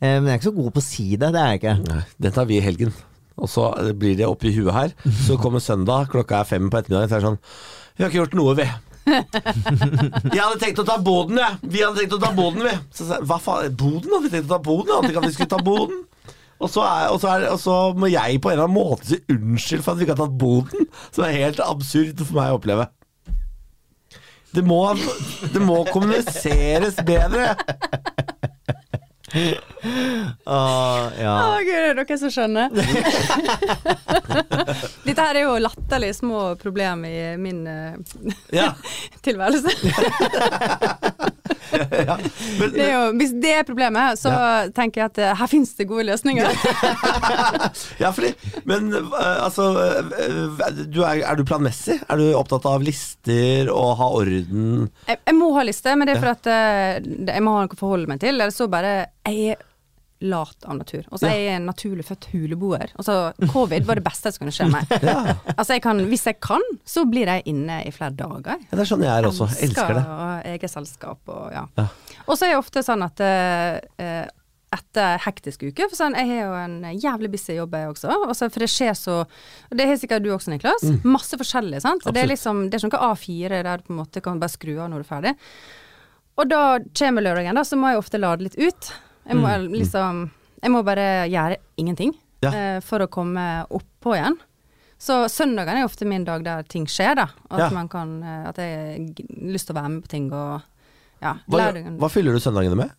Eh, men jeg er ikke så god på å si det. Det er jeg ikke. Nei, Den tar vi i helgen. Og så blir det oppi huet her. Så kommer søndag, klokka er fem på ettermiddagen, så er det sånn Vi har ikke gjort noe, vi. Jeg hadde tenkt å ta boden, jeg. Vi hadde tenkt å ta boden, vi. Så sa jeg, hva faen, boden? Hadde vi tenkt å ta boden? Jeg hadde ikke at vi skulle ta boden. Og så, er, og, så er, og så må jeg på en eller annen måte si unnskyld for at vi ikke har tatt boden. Som er helt absurd for meg å oppleve. Det må, det må kommuniseres bedre. Åh, ja. Å gud, det er dere som skjønner. Dette her er jo latterlig små problem i min uh, Ja, tilværelse. ja. Men, Det jo, hvis det er problemet, så tenker jeg at eh, her finnes det gode løsninger. Ja, fordi Men øh, altså øh, du er, er du planmessig? Er du opptatt av lister og ha orden? Jeg, jeg må ha liste, men det er for at eh, jeg må ha noe å forholde meg til. Eller så bare Jeg er lat av natur. Og så er jeg en naturlig født huleboer. Altså, covid var det beste som kunne skje meg. Altså jeg kan, hvis jeg kan, så blir jeg inne i flere dager. Ja, det er sånn jeg er også. Elsker det. og eget selskap og ja. Ja. Og så er jeg ofte sånn at eh, etter hektisk uke, for sånn, jeg har jo en jævlig busy jobb jeg også, og så for det skjer så Det har sikkert du også, Niklas. Masse forskjellig, sant. Det er Mm. Liksom Det er ikke noe A4 der du på en måte kan bare skru av når du er ferdig. Og da kommer lørdagen, da, så må jeg ofte lade litt ut. Jeg må liksom Jeg må bare gjøre ingenting Mm. Ja. uh, for å komme oppå igjen. Så søndagene er ofte min dag der ting skjer, da. At Ja. man kan eh, At jeg har lyst til å være med på ting og ja. Hva, hva fyller du søndagene med?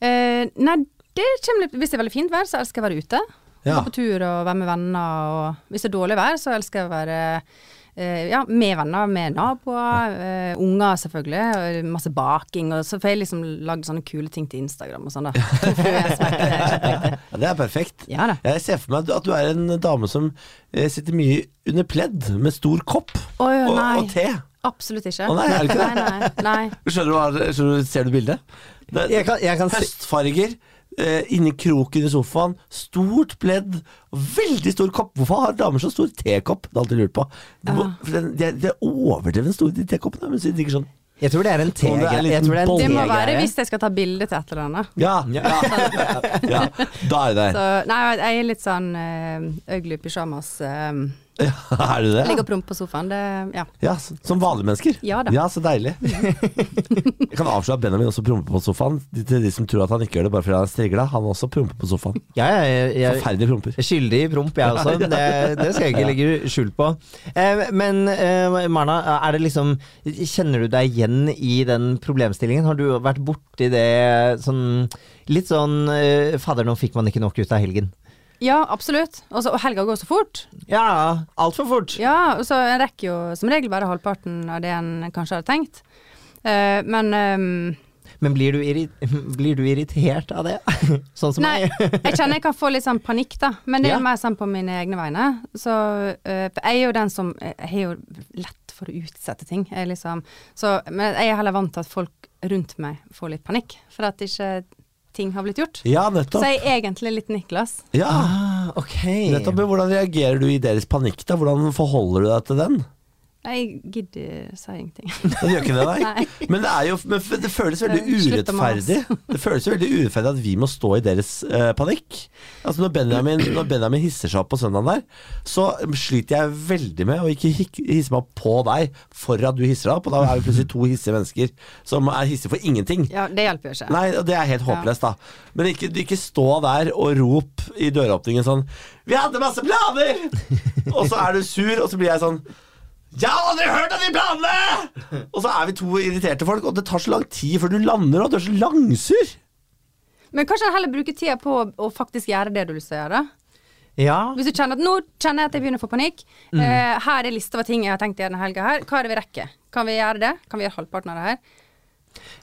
Uh, nei, det kommer litt Hvis det er veldig fint vær, så elsker jeg å være ute. Gå på tur og være med venner. Og hvis det er dårlig vær, så elsker jeg å være ja, med venner, med naboer. Eh, unger, selvfølgelig. Og masse baking. Og så får jeg liksom lagd sånne kule ting til Instagram og sånn, da. Ja, det er perfekt. Ja da. Jeg ser for meg at du er en dame som eh, sitter mye under pledd med stor kopp oh, ja, og, nei. og te. Absolutt ikke. Å, nei, er det ikke det? Nei, nei, nei. Skjønner du hva, skjønner du, ser du bildet? Det, Jeg kan, jeg kan se høstfarger, eh, inni kroken i sofaen, stort pledd, veldig stor kopp. Hvorfor har damer så stor tekopp? Det har alltid lurt på. Det, for den- De er, de er overdreven store, de tekoppene. Men så drikker sånn Jeg tror det er en Om det er det er. Det må være hvis jeg skal ta bilde til et eller annet. Ja, ja, ja, da er det der. Så, nei, jeg er litt sånn uh, ugly pyjamas. eh, Ja, er du det? Ligger og promper på sofaen. Det, ja. Ja, Som vanlige mennesker? Ja da. Ja, så deilig. Jeg kan avsløre at Benjamin også promper på sofaen. De- Til de som tror at han ikke gjør det bare fordi han er strigla. Han også promper på sofaen. Ja, jeg, jeg, Forferdelig promper. er skyldig i promp, jeg også. Det, det skal jeg ikke legge skjul på. Eh, men eh, Marna, er det liksom Kjenner du deg igjen i den problemstillingen? Har du vært borti det sånn Litt sånn eh, Fader, nå fikk man ikke nok ut av helgen. Ja, absolutt. Også, og helga går så fort. Ja, altfor fort. Ja, og så en rekker jo som regel bare halvparten av det en kanskje hadde tenkt. Uh, men um, Men blir du, blir du irritert av det? sånn som Nei, meg? jeg kjenner jeg kan få litt sånn panikk, da. Men det er Ja. mer sånn på mine egne vegne. Så uh, jeg er jo den som Jeg har jo lett for å utsette ting. Jeg liksom, så, men jeg er heller vant til at folk rundt meg får litt panikk, for at ikke ting har blitt gjort. Ja, Så jeg er egentlig litt Niklas. Ja, Ah, ok. nettopp. Hvordan reagerer du i deres panikk, da? Hvordan forholder du deg til den? Jeg gidder si ingenting. Det gjør ikke det, nei. Nei. Men det, er jo, men det føles veldig urettferdig Det føles veldig urettferdig at vi må stå i deres uh, panikk. Altså Når Benjamin, når Benjamin hisser seg opp på søndagen der, så sliter jeg veldig med å ikke hisse meg opp på deg for at du hisser deg opp. Og da er vi plutselig to hissige mennesker som er hissige for ingenting. Ja, det hjelper jo ikke. Nei, og det er helt håpløst, da. Men ikke, ikke stå der og rop i døråpningen sånn 'Vi hadde masse planer!' og så er du sur, og så blir jeg sånn 'Jeg har aldri hørt om de planene!' Og så er vi to irriterte folk, og det tar så lang tid før du lander, og du er så langsur. Men kanskje heller bruke tida på å, faktisk gjøre det du å gjøre. Ja. Hvis du kjenner at nå kjenner jeg at jeg begynner å få panikk. Mm. Eh, her er lista over ting jeg har tenkt å gjøre denne helga her. Hva er det vi rekker? Kan vi gjøre det? Kan vi gjøre halvparten av det her?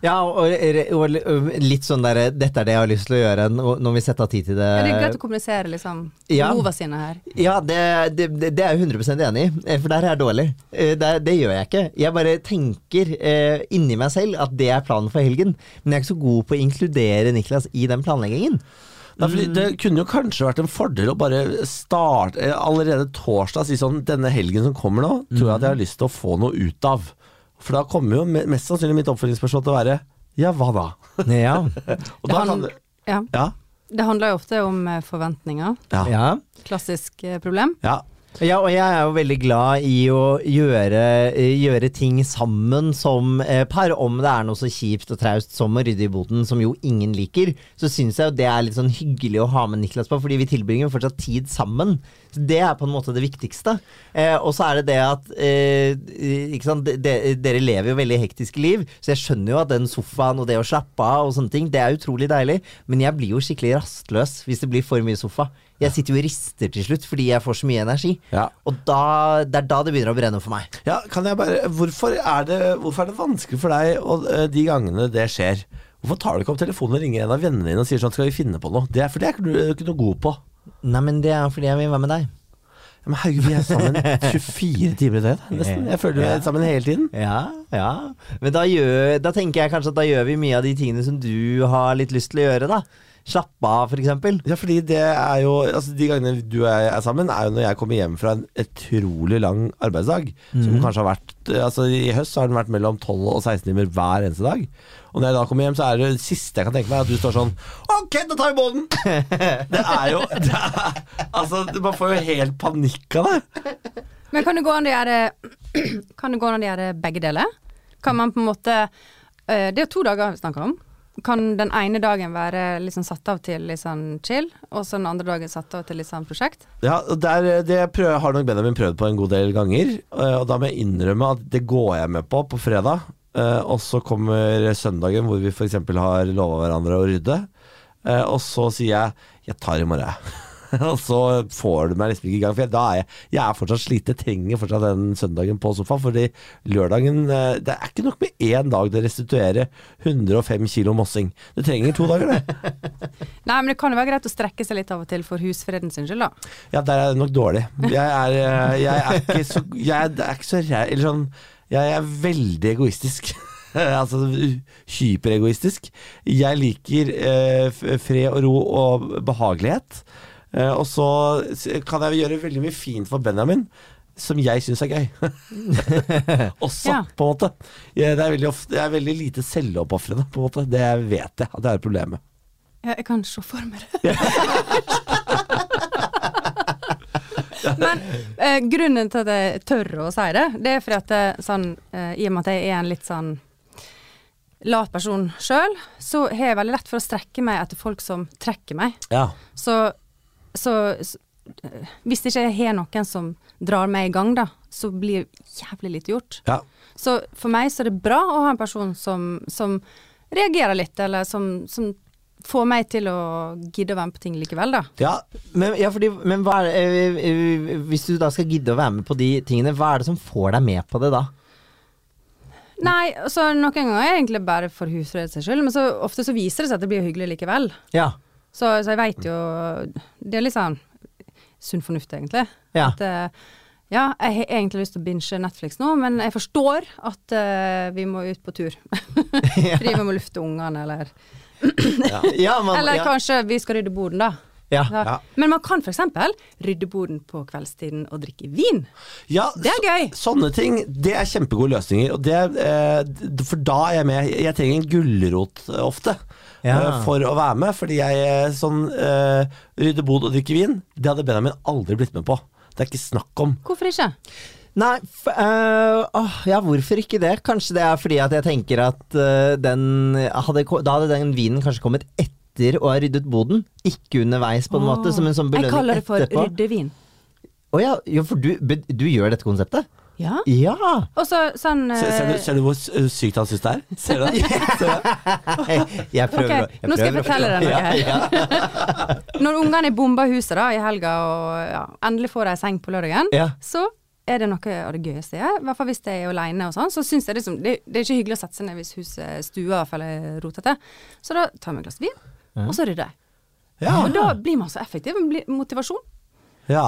Ja, og, og, og litt sånn derre 'Dette er det jeg har lyst til å gjøre' når vi setter av tid til det. Ja, det er greit å kommunisere liksom ja. sine her. Ja, det, det, det er jeg 100% enig i, eh, for der er jeg dårlig. Eh, Det, det gjør jeg ikke. Jeg bare tenker eh, inni meg selv at det er planen for helgen, men jeg er ikke så god på å inkludere Niklas i den planleggingen. Nei, fordi det kunne jo kanskje vært en fordel å bare starte eh, allerede torsdag. Si sånn Denne helgen som kommer nå, tror jeg at jeg har lyst til å få noe ut av. For da kommer jo mest sannsynlig mitt oppfølgingsspørsmål til å være Ja, hva da? Ja. Og da kan Ja. Ja. Det handler jo ofte om eh, forventninger. Ja. ja. Klassisk eh, problem. ja. Ja, og jeg er jo veldig glad i å gjøre, eh, gjøre ting sammen som eh, par. Om det er noe så kjipt og traust som å rydde i boden, som jo ingen liker, så syns jeg jo det er litt sånn hyggelig å ha med Niklas på, fordi vi tilbringer jo fortsatt tid sammen. Så Det er på en måte det viktigste. Eh, og så er det det at eh, ikke sant? De, de, Dere lever jo veldig hektiske liv, så jeg skjønner jo at den sofaen og det å slappe av og sånne ting, det er utrolig deilig, men jeg blir jo skikkelig rastløs hvis det blir for mye sofa. Jeg sitter jo og rister til slutt fordi jeg får så mye energi. Ja. Og da, det er da det begynner å brenne for meg. Ja, kan jeg bare Hvorfor er det, hvorfor er det vanskelig for deg og, eh, de gangene det skjer? Hvorfor tar du ikke opp telefonen og ringer en av vennene dine og sier sånn Skal vi finne på noe? Det er, for det er du ikke noe god på. Nei, men det er fordi jeg vil være med deg. Ja, men herregud, vi er sammen 24 timer i døgnet. Nesten. Jeg føler vi er sammen hele tiden. Ja. ja. Men da, gjør, da tenker jeg kanskje at da gjør vi mye av de tingene som du har litt lyst til å gjøre, da. Slappe av, for eksempel. Ja, fordi det er jo altså De gangene du og jeg er sammen, er jo når jeg kommer hjem fra en utrolig lang arbeidsdag. Som kanskje har vært Altså I høst så har den vært mellom 12 og 16 timer hver eneste dag. Og når jeg da kommer hjem, så er det det siste jeg kan tenke meg, at du står sånn OK, da tar vi båten! Det er jo det er, Altså, man får jo helt panikk av det. Men kan det gå an å gjøre Kan det gå an å gjøre begge deler? Kan man på en måte eh, Det er to dager vi snakker om. Kan den ene dagen være liksom satt av til litt sånn chill, og så den andre dagen satt av til litt sånn prosjekt? Ja, der, Det prøver, har nok Benjamin prøvd på en god del ganger. eh, Og da må jeg innrømme at det går jeg med på på fredag. Eh, Og så kommer søndagen hvor vi f.eks. har lova hverandre å rydde. Eh, Og så sier jeg 'jeg tar i morgen'. og så får du meg liksom ikke i gang. For jeg, da er jeg, jeg er fortsatt sliten. Jeg trenger fortsatt den søndagen på sofaen. Fordi lørdagen eh, Det er ikke nok med én dag det restituerer 105 kilo mossing. Det trenger to dager, det. Nei, men det kan jo være greit å strekke seg litt av og til for husfreden sin skyld, da. Ja, der er det nok dårlig. Jeg er, eh, jeg er ikke så Jeg er, er ikke så. Eller sånn Jeg er veldig egoistisk. altså hyperegoistisk. Jeg liker eh, fred og ro og behagelighet. Eh, og så kan jeg gjøre veldig mye fint for Benjamin. Som jeg syns er gøy. Også, Ja. på en måte. Jeg, det er veldig ofte, jeg er veldig lite selvoppofrende, på en måte. Det vet jeg at det er et problem med. Ja, jeg kan se for meg det. Men eh, grunnen til at jeg tør å si det, det er fordi at det, sånn, eh, i og med at jeg er en litt sånn lat person sjøl, så har jeg veldig lett for å strekke meg etter folk som trekker meg. Ja. Så, så, så eh, hvis ikke jeg har noen som drar meg i gang, da, så blir jævlig lite gjort. ja. Så for meg så er det bra å ha en person som, som reagerer litt, eller som, som får meg til å gidde å være med på ting likevel, da. ja. Men, ja, fordi, men er, det- eh, eh, hvis du da skal gidde å være med på de tingene, hva er det som får deg med på det da? Nei, så noen ganger er det egentlig bare for husfredets skyld, men så ofte så viser det seg at det blir hyggelig likevel. Ja. Så, så jeg veit jo Det er litt sånn sunn fornuft, egentlig. Ja. At eh, ja, jeg har egentlig lyst til å binge Netflix nå, men jeg forstår at uh, vi må ut på tur. Fordi vi må lufte ungene, eller ja, man, Eller ja. kanskje vi skal rydde boden, da. Ja. Ja. Ja. Men man kan f.eks. rydde boden på kveldstiden og drikke vin. Ja, Det er så- gøy. Sånne ting, det er kjempegode løsninger. Og det, eh, for da er jeg med. Jeg trenger en gulrot eh, ofte. Ja. eh, For å være med, fordi jeg eh, sånn eh, rydde bod og drikke vin, det hadde Benjamin aldri blitt med på. Det er ikke snakk om. Hvorfor ikke? Nei, f øh, åh, ja, hvorfor ikke det? Kanskje det er fordi at jeg tenker at øh, den hadde, Da hadde den vinen kanskje kommet etter å ha ryddet boden, ikke underveis, på en måte. Som en sånn belønning etterpå. Jeg kaller det for ryddevin. Å ja, ja, for du, du gjør dette konseptet? Ja. Ja! Og så sånn Ser, ser, du, eh, ser du hvor sykt han syns det er? Ser du det? Jeg prøver, Ok, å- jeg nå skal jeg fortelle deg noe Ja, her. ja. Når ungene bomba huset da i helga og ja, endelig får ei seng på lørdagen, Ja. så er det noe av det gøyeste jeg gjør. I hvert fall hvis jeg er aleine og sånn. Så syns jeg liksom, det, det er ikke hyggelig å sette seg ned hvis huset stua faller rotete. Så da tar vi et glass vin, og så rydder jeg. Ja. Og da blir man så effektiv. Man blir motivasjon. ja.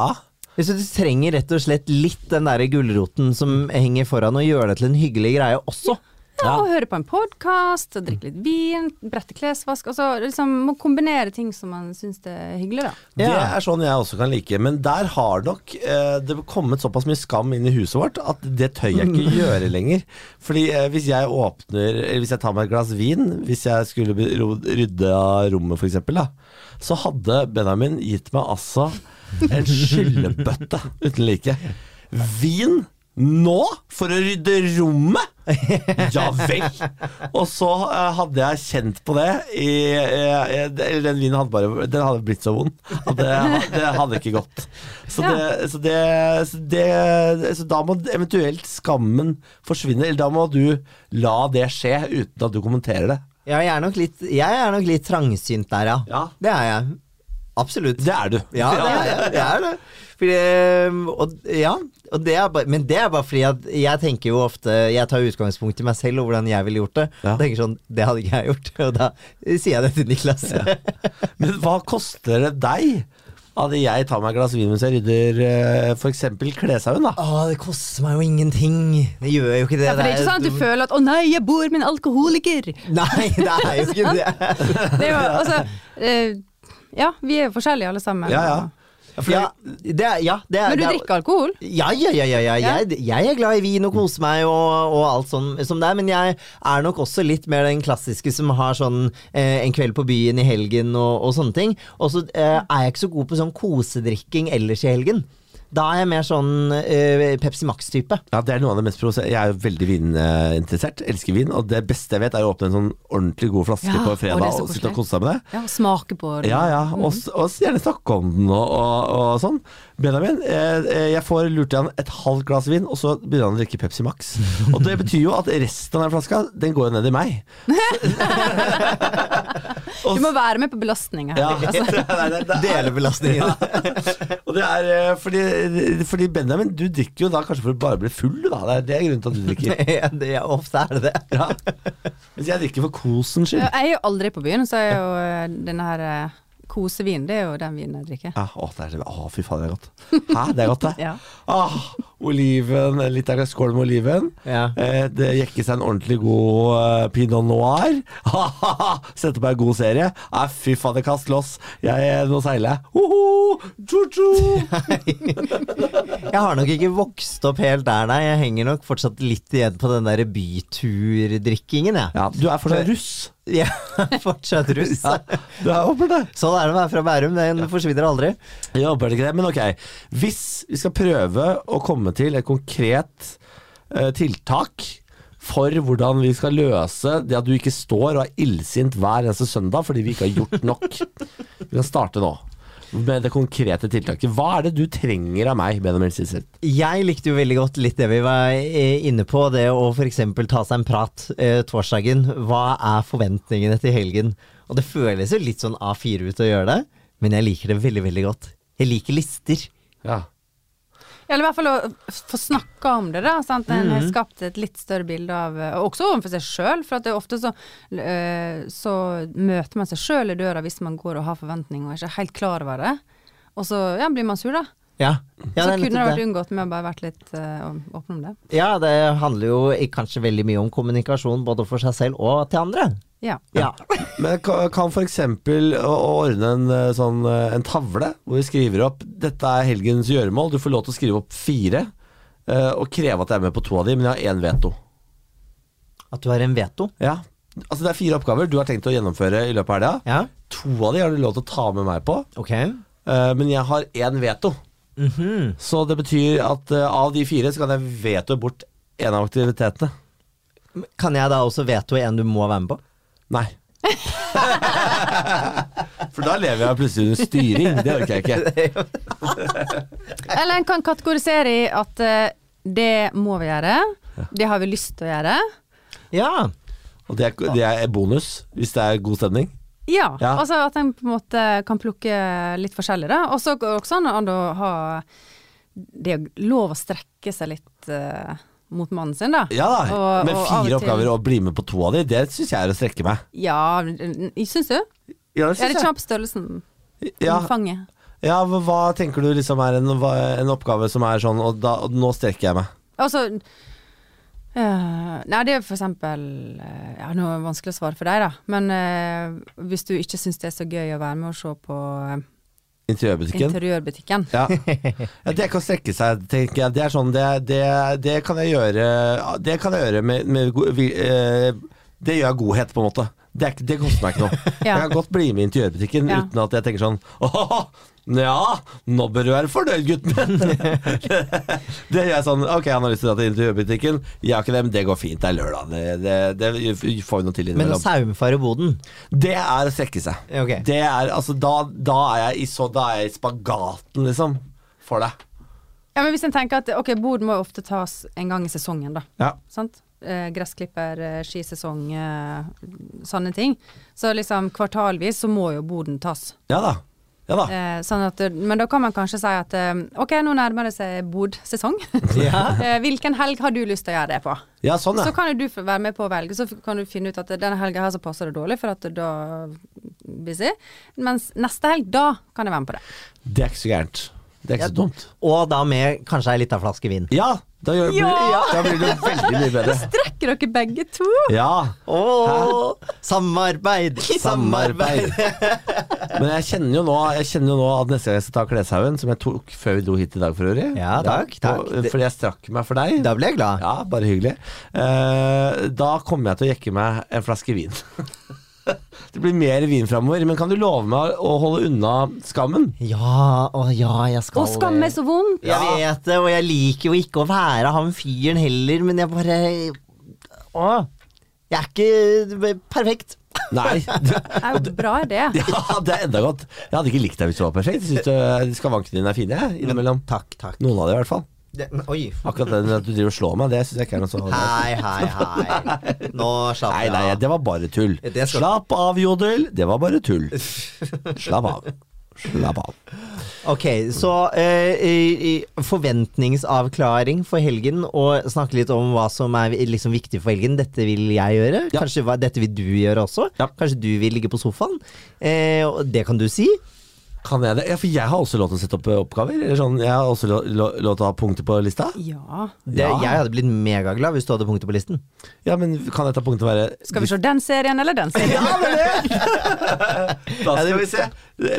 Så du trenger rett og slett litt den der gulroten som henger foran, og gjøre det til en hyggelig greie også. Ja, og høre på en podkast, drikke litt vin, brette klesvask. Altså liksom må kombinere ting som man syns det er hyggelig, da. Det er sånn jeg også kan like. Men der har nok eh, det kommet såpass mye skam inn i huset vårt at det tør jeg ikke gjøre lenger. Fordi eh, hvis jeg åpner Eller hvis jeg tar meg et glass vin, hvis jeg skulle rydde av rommet f.eks., så hadde Benjamin gitt meg altså en skyllebøtte uten like. Vin nå for å rydde rommet? Ja vel! Og så uh, hadde jeg kjent på det i, eh, den vinen hadde bare Den hadde blitt så vond at det, det hadde ikke gått. Så, Ja. det, så, det, så, det, så da må eventuelt skammen forsvinne. Eller da må du la det skje uten at du kommenterer det. Ja, jeg er nok litt, jeg er nok litt trangsynt der, ja. Ja. Det er jeg. Absolutt. Det er du. Ja, det er. Det er det. Fordi, og, ja, og det er bare, men det er bare fordi at jeg tenker jo ofte Jeg tar utgangspunkt i meg selv og hvordan jeg ville gjort det. Ja. Og tenker sånn Det hadde ikke jeg gjort. Og da sier jeg det til Niklas. Men hva koster det deg Hadde jeg tar meg et glass vin mens jeg rydder uh, f.eks. kleshaugen, da. Å, det koster meg jo ingenting. Det gjør jo ikke det. Ja, for det er ikke sånn at du føler at 'å nei, jeg bor med en alkoholiker'. Nei, det er jo ikke det. Det er jo, altså, eh, ja, vi er jo forskjellige alle sammen. Ja, ja. Ja, det er, ja, det er, Men du det er- drikker alkohol? Ja, ja, ja, ja, ja. Ja. Jeg, jeg er glad i vin og koser meg og, og alt sånn som det er, men jeg er nok også litt mer den klassiske som har sånn eh, en kveld på byen i helgen og, og sånne ting. Og så eh, er jeg ikke så god på sånn kosedrikking ellers i helgen. Da er jeg mer sånn uh, Pepsi Max-type. Ja, det er noe av det mest provoserende. Jeg er jo veldig vininteressert, elsker vin. Og det beste jeg vet, er å åpne en sånn ordentlig god flaske Ja, på fredag og, og sitte og kose seg med det. Ja, smake på det. Ja, ja, og, og gjerne snakke om den og, og, og sånn. Benjamin, eh, eh, jeg får lurt igjen et halvt glass vin, og så begynner han å drikke Pepsi Max. Og det betyr jo at resten av den flaska, den går jo ned i meg. Du må være med på belastninga her. Ja, Altså. det er- det er- Delebelastningen. Og det er eh, fordi, fordi Benjamin, du drikker jo da kanskje for å bare bli full, da. Det er, det er grunnen til at du drikker. Ja, det er, ofte er det det. Ja. Mens jeg drikker for kosens skyld. Jeg er jo aldri på byen, så er jo denne her kosevin, det er jo den vinen jeg drikker. Ja, å, det er, å, fy faen, det er godt. Hæ, det er godt, det. Ja. Ah, oliven, litt av en skål med oliven. Ja. Eh, det jekker seg en ordentlig god uh, pinot noir. Sette på en god serie. Ah, fy faen, det kast loss. Jeg, nå seiler jeg. Jeg har nok ikke vokst opp helt der, nei. Jeg henger nok fortsatt litt igjen på den der byturdrikkingen, jeg. Ja, du er fortsatt russ. Er fortsatt russ. Ja, du er håper det. Sånn er det å være fra Bærum, den forsvinner aldri. Jeg håper ikke det, men ok. Hvis vi skal prøve å komme til et konkret uh, tiltak for hvordan vi skal løse det at du ikke står og er illsint hver eneste søndag fordi vi ikke har gjort nok. Vi kan starte nå med det konkrete tiltaket. Hva er det du trenger av meg, Benjamin Sissel? Jeg likte jo veldig godt litt det vi var eh, inne på, det å f.eks. ta seg en prat eh, torsdagen. Hva er forventningene til helgen? Og det føles jo litt sånn A4 ut å gjøre det, men jeg liker det veldig, veldig godt. Jeg liker lister. Ja. Eller i hvert fall å få snakka om det, da. Sant? En har skapt et litt større bilde av og Også overfor seg sjøl, for at det er ofte så, øh, så møter man seg sjøl i døra hvis man går og har forventninger og er ikke helt klar over det. Og så ja, blir man sur, da. Ja, ja så det kunne det vært unngått med å bare vært litt eh, åpen om det. Ja, det handler jo kanskje veldig mye om kommunikasjon både for seg selv og til andre. Ja. Ja. Men ka- kan f.eks. ordne en, eh, sånn, eh, en tavle hvor vi skriver opp 'Dette er helgens gjøremål'. Du får lov til å skrive opp fire, eh, og kreve at jeg er med på to av de, men jeg har én veto. At du har en veto. Ja, altså Det er fire oppgaver du har tenkt å gjennomføre i løpet av helga. Ja, To av de har du lov til å ta med meg på, ok. eh, men jeg har én veto. Mhm. Så det betyr at av de fire så kan jeg veto bort en av aktivitetene. Kan jeg da også veto en du må være med på? Nei. For da lever jeg plutselig under styring. Det orker jeg ikke. Eller en kan kategorisere i at eh, det må vi gjøre. Det har vi lyst til å gjøre. Ja. Og det er, det er bonus hvis det er god stemning. Ja, Ja. altså at en på en måte kan plukke litt forskjellig, da. Og så går det også an å ha Det er lov å strekke seg litt eh, mot mannen sin, da. Ja da, Og- Med og og fire til- oppgaver og bli med på to av de, det syns jeg er å strekke meg. Ja, syns du? Ja, det Er synes det kjapp størrelsen? Ja, Omfanget? ja, hva- tenker du liksom er en, en oppgave som er sånn, og, da, og nå strekker jeg meg? Altså Uh, Nei, det er for eksempel uh, Ja, nå er det vanskelig å svare for deg, da. Men uh, hvis du ikke syns det er så gøy å være med og se på Interiørbutikken? interiørbutikken Ja. ja, det kan strekke seg, tenker jeg. Det er sånn, det, det, det kan jeg gjøre Det kan jeg gjøre med, med med eh, Det gjør jeg godhet, på en måte. Det, er, det koster meg ikke noe. Ja. Jeg kan godt bli med i interiørbutikken Ja. uten at jeg tenker sånn Åh, ja, nå bør du være fornøyd, gutten min. det gjør jeg sånn Ok, han har lyst til å dra til interiørbutikken. Jeg har ikke det, men det går fint. Det er lørdag. Det, det, det får vi noe til Men å saumfare boden Det er å strekke seg. Okay. Det er, altså, da, da er jeg i så Da er jeg i spagaten, liksom. For deg. Ja, men hvis en tenker at ok, bod må ofte tas en gang i sesongen, da. Ja. Sant? Eh, gressklipper, eh, skisesong, eh, sånne ting. Så liksom kvartalvis så må jo boden tas. Ja da. Ja da. Eh, sånn at, men da kan man kanskje si at eh, ok, nå nærmer det seg bodsesong. Ja. eh, hvilken helg har du lyst til å gjøre det på? Ja, sånn, Så kan jo du være med på å velge, så kan du finne ut at denne helga her så passer det dårlig, for at da busy. Mens neste helg, da kan jeg være med på det. Det er ikke så gærent. Det er ikke Ja. så dumt. Og da med kanskje ei lita flaske vin. Ja! Da, gjør, Ja! Blir, da blir det veldig mye bedre. Da strekker dere begge to? Ja. Samarbeid, Samarbeid. Men jeg kjenner jo nå Jeg kjenner jo nå at neste gang jeg skal ta Kleshaugen, som jeg tok før vi dro hit i dag for øvrig Ja, takk, takk. og- Fordi jeg strakk meg for deg. Da ble jeg glad. Ja, bare hyggelig. Eh, da kommer jeg til å jekke meg en flaske vin. det blir mer vin framover, men kan du love meg å holde unna skammen? Ja, å ja, jeg skal Og skam er så vondt. Jeg vet det, og jeg liker jo ikke å være han fyren heller, men jeg bare Å. Jeg er ikke perfekt. Nei. Det er jo bra, det. ja, det er enda godt. Jeg hadde ikke likt deg hvis du var perfekt. Jeg syns skavankene dine er fine, jeg, innimellom. Takk, takk. Noen av dem i hvert fall. Det, oi. Akkurat det at du driver og slår meg, det syns jeg ikke er noe så Hei, hei, hei. Nå slapp Nei, jeg nei, av. det var bare tull. Skal- Slapp av, Jodel. Det var bare tull. Slapp av. Slapp av. Ok, så eh, forventningsavklaring for helgen, og snakke litt om hva som er liksom viktig for helgen. Dette vil jeg gjøre. Ja. Kanskje hva, dette vil du gjøre også. Ja. Kanskje du vil ligge på sofaen. Eh, det kan du si. Kan jeg det? Ja, for jeg har også lov til å sette opp eh, oppgaver. Eller sånn, jeg har også lov, lov, lov til å ha punkter på lista. Ja. Det, Ja. Jeg hadde blitt megaglad hvis du hadde punkter på listen. Ja, men kan dette punktet være Skal vi se den serien eller den serien? Ja, det er det! da skal vi se.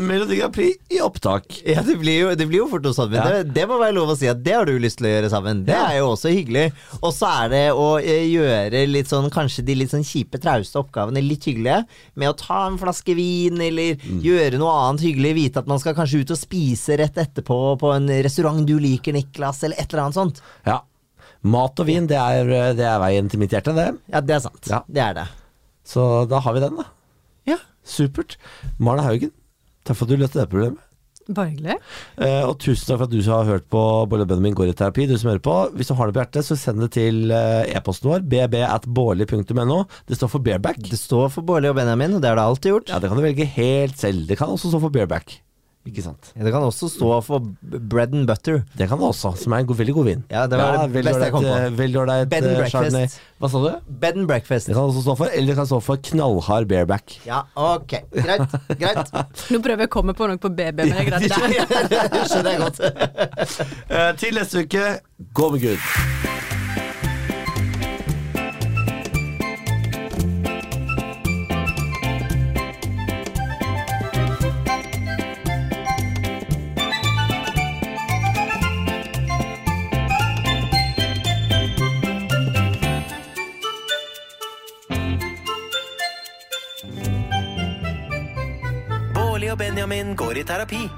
Melodi Grand Prix i opptak. Ja, det blir jo, det blir jo fort noe sånt, men Ja. det, det må være lov å si at det har du lyst til å gjøre sammen. Det Ja. er jo også hyggelig. Og så er det å eh, gjøre litt sånn, kanskje de litt sånn kjipe, trauste oppgavene litt hyggelige. Med å ta en flaske vin, eller Mm. gjøre noe annet hyggelig. Vite at man skal kanskje ut og spise rett etterpå på en restaurant du liker, Niklas, eller et eller annet sånt. Ja. Mat og vin, det er, det er veien til mitt hjerte, det. Ja, det er sant. Ja. Det er det. Så da har vi den, da. Ja. Supert. Marne Haugen, takk for at du løste det problemet. Bare hyggelig. Eh, og tusen takk for at du som har hørt på Bårli og Benjamin går i terapi. Du som hører på. Hvis du har det på hjertet, så send det til eh, e-posten vår. bb at bårli.no. Det står for bareback. Det står for Bårli og Benjamin, og det har det alltid gjort. Ja, det kan du velge helt selv. Det kan også stå for bareback. Ikke sant. Det kan også stå for bread and butter. Det kan det også, som er en god, veldig god vin. Ja, det var det veldig beste jeg kom på. Veldig ålreit Bed and eh, breakfast. Chardonnay. Hva sa du? Bed and breakfast. Det kan også stå for, eller det kan stå for knallhard bareback. Ja, ok. Greit. Greit. Nå prøver jeg å komme på noe på BB, men jeg greide ikke. Det skjønner jeg godt. Eh, til neste uke, gå med Gud. Benjamin går i terapi.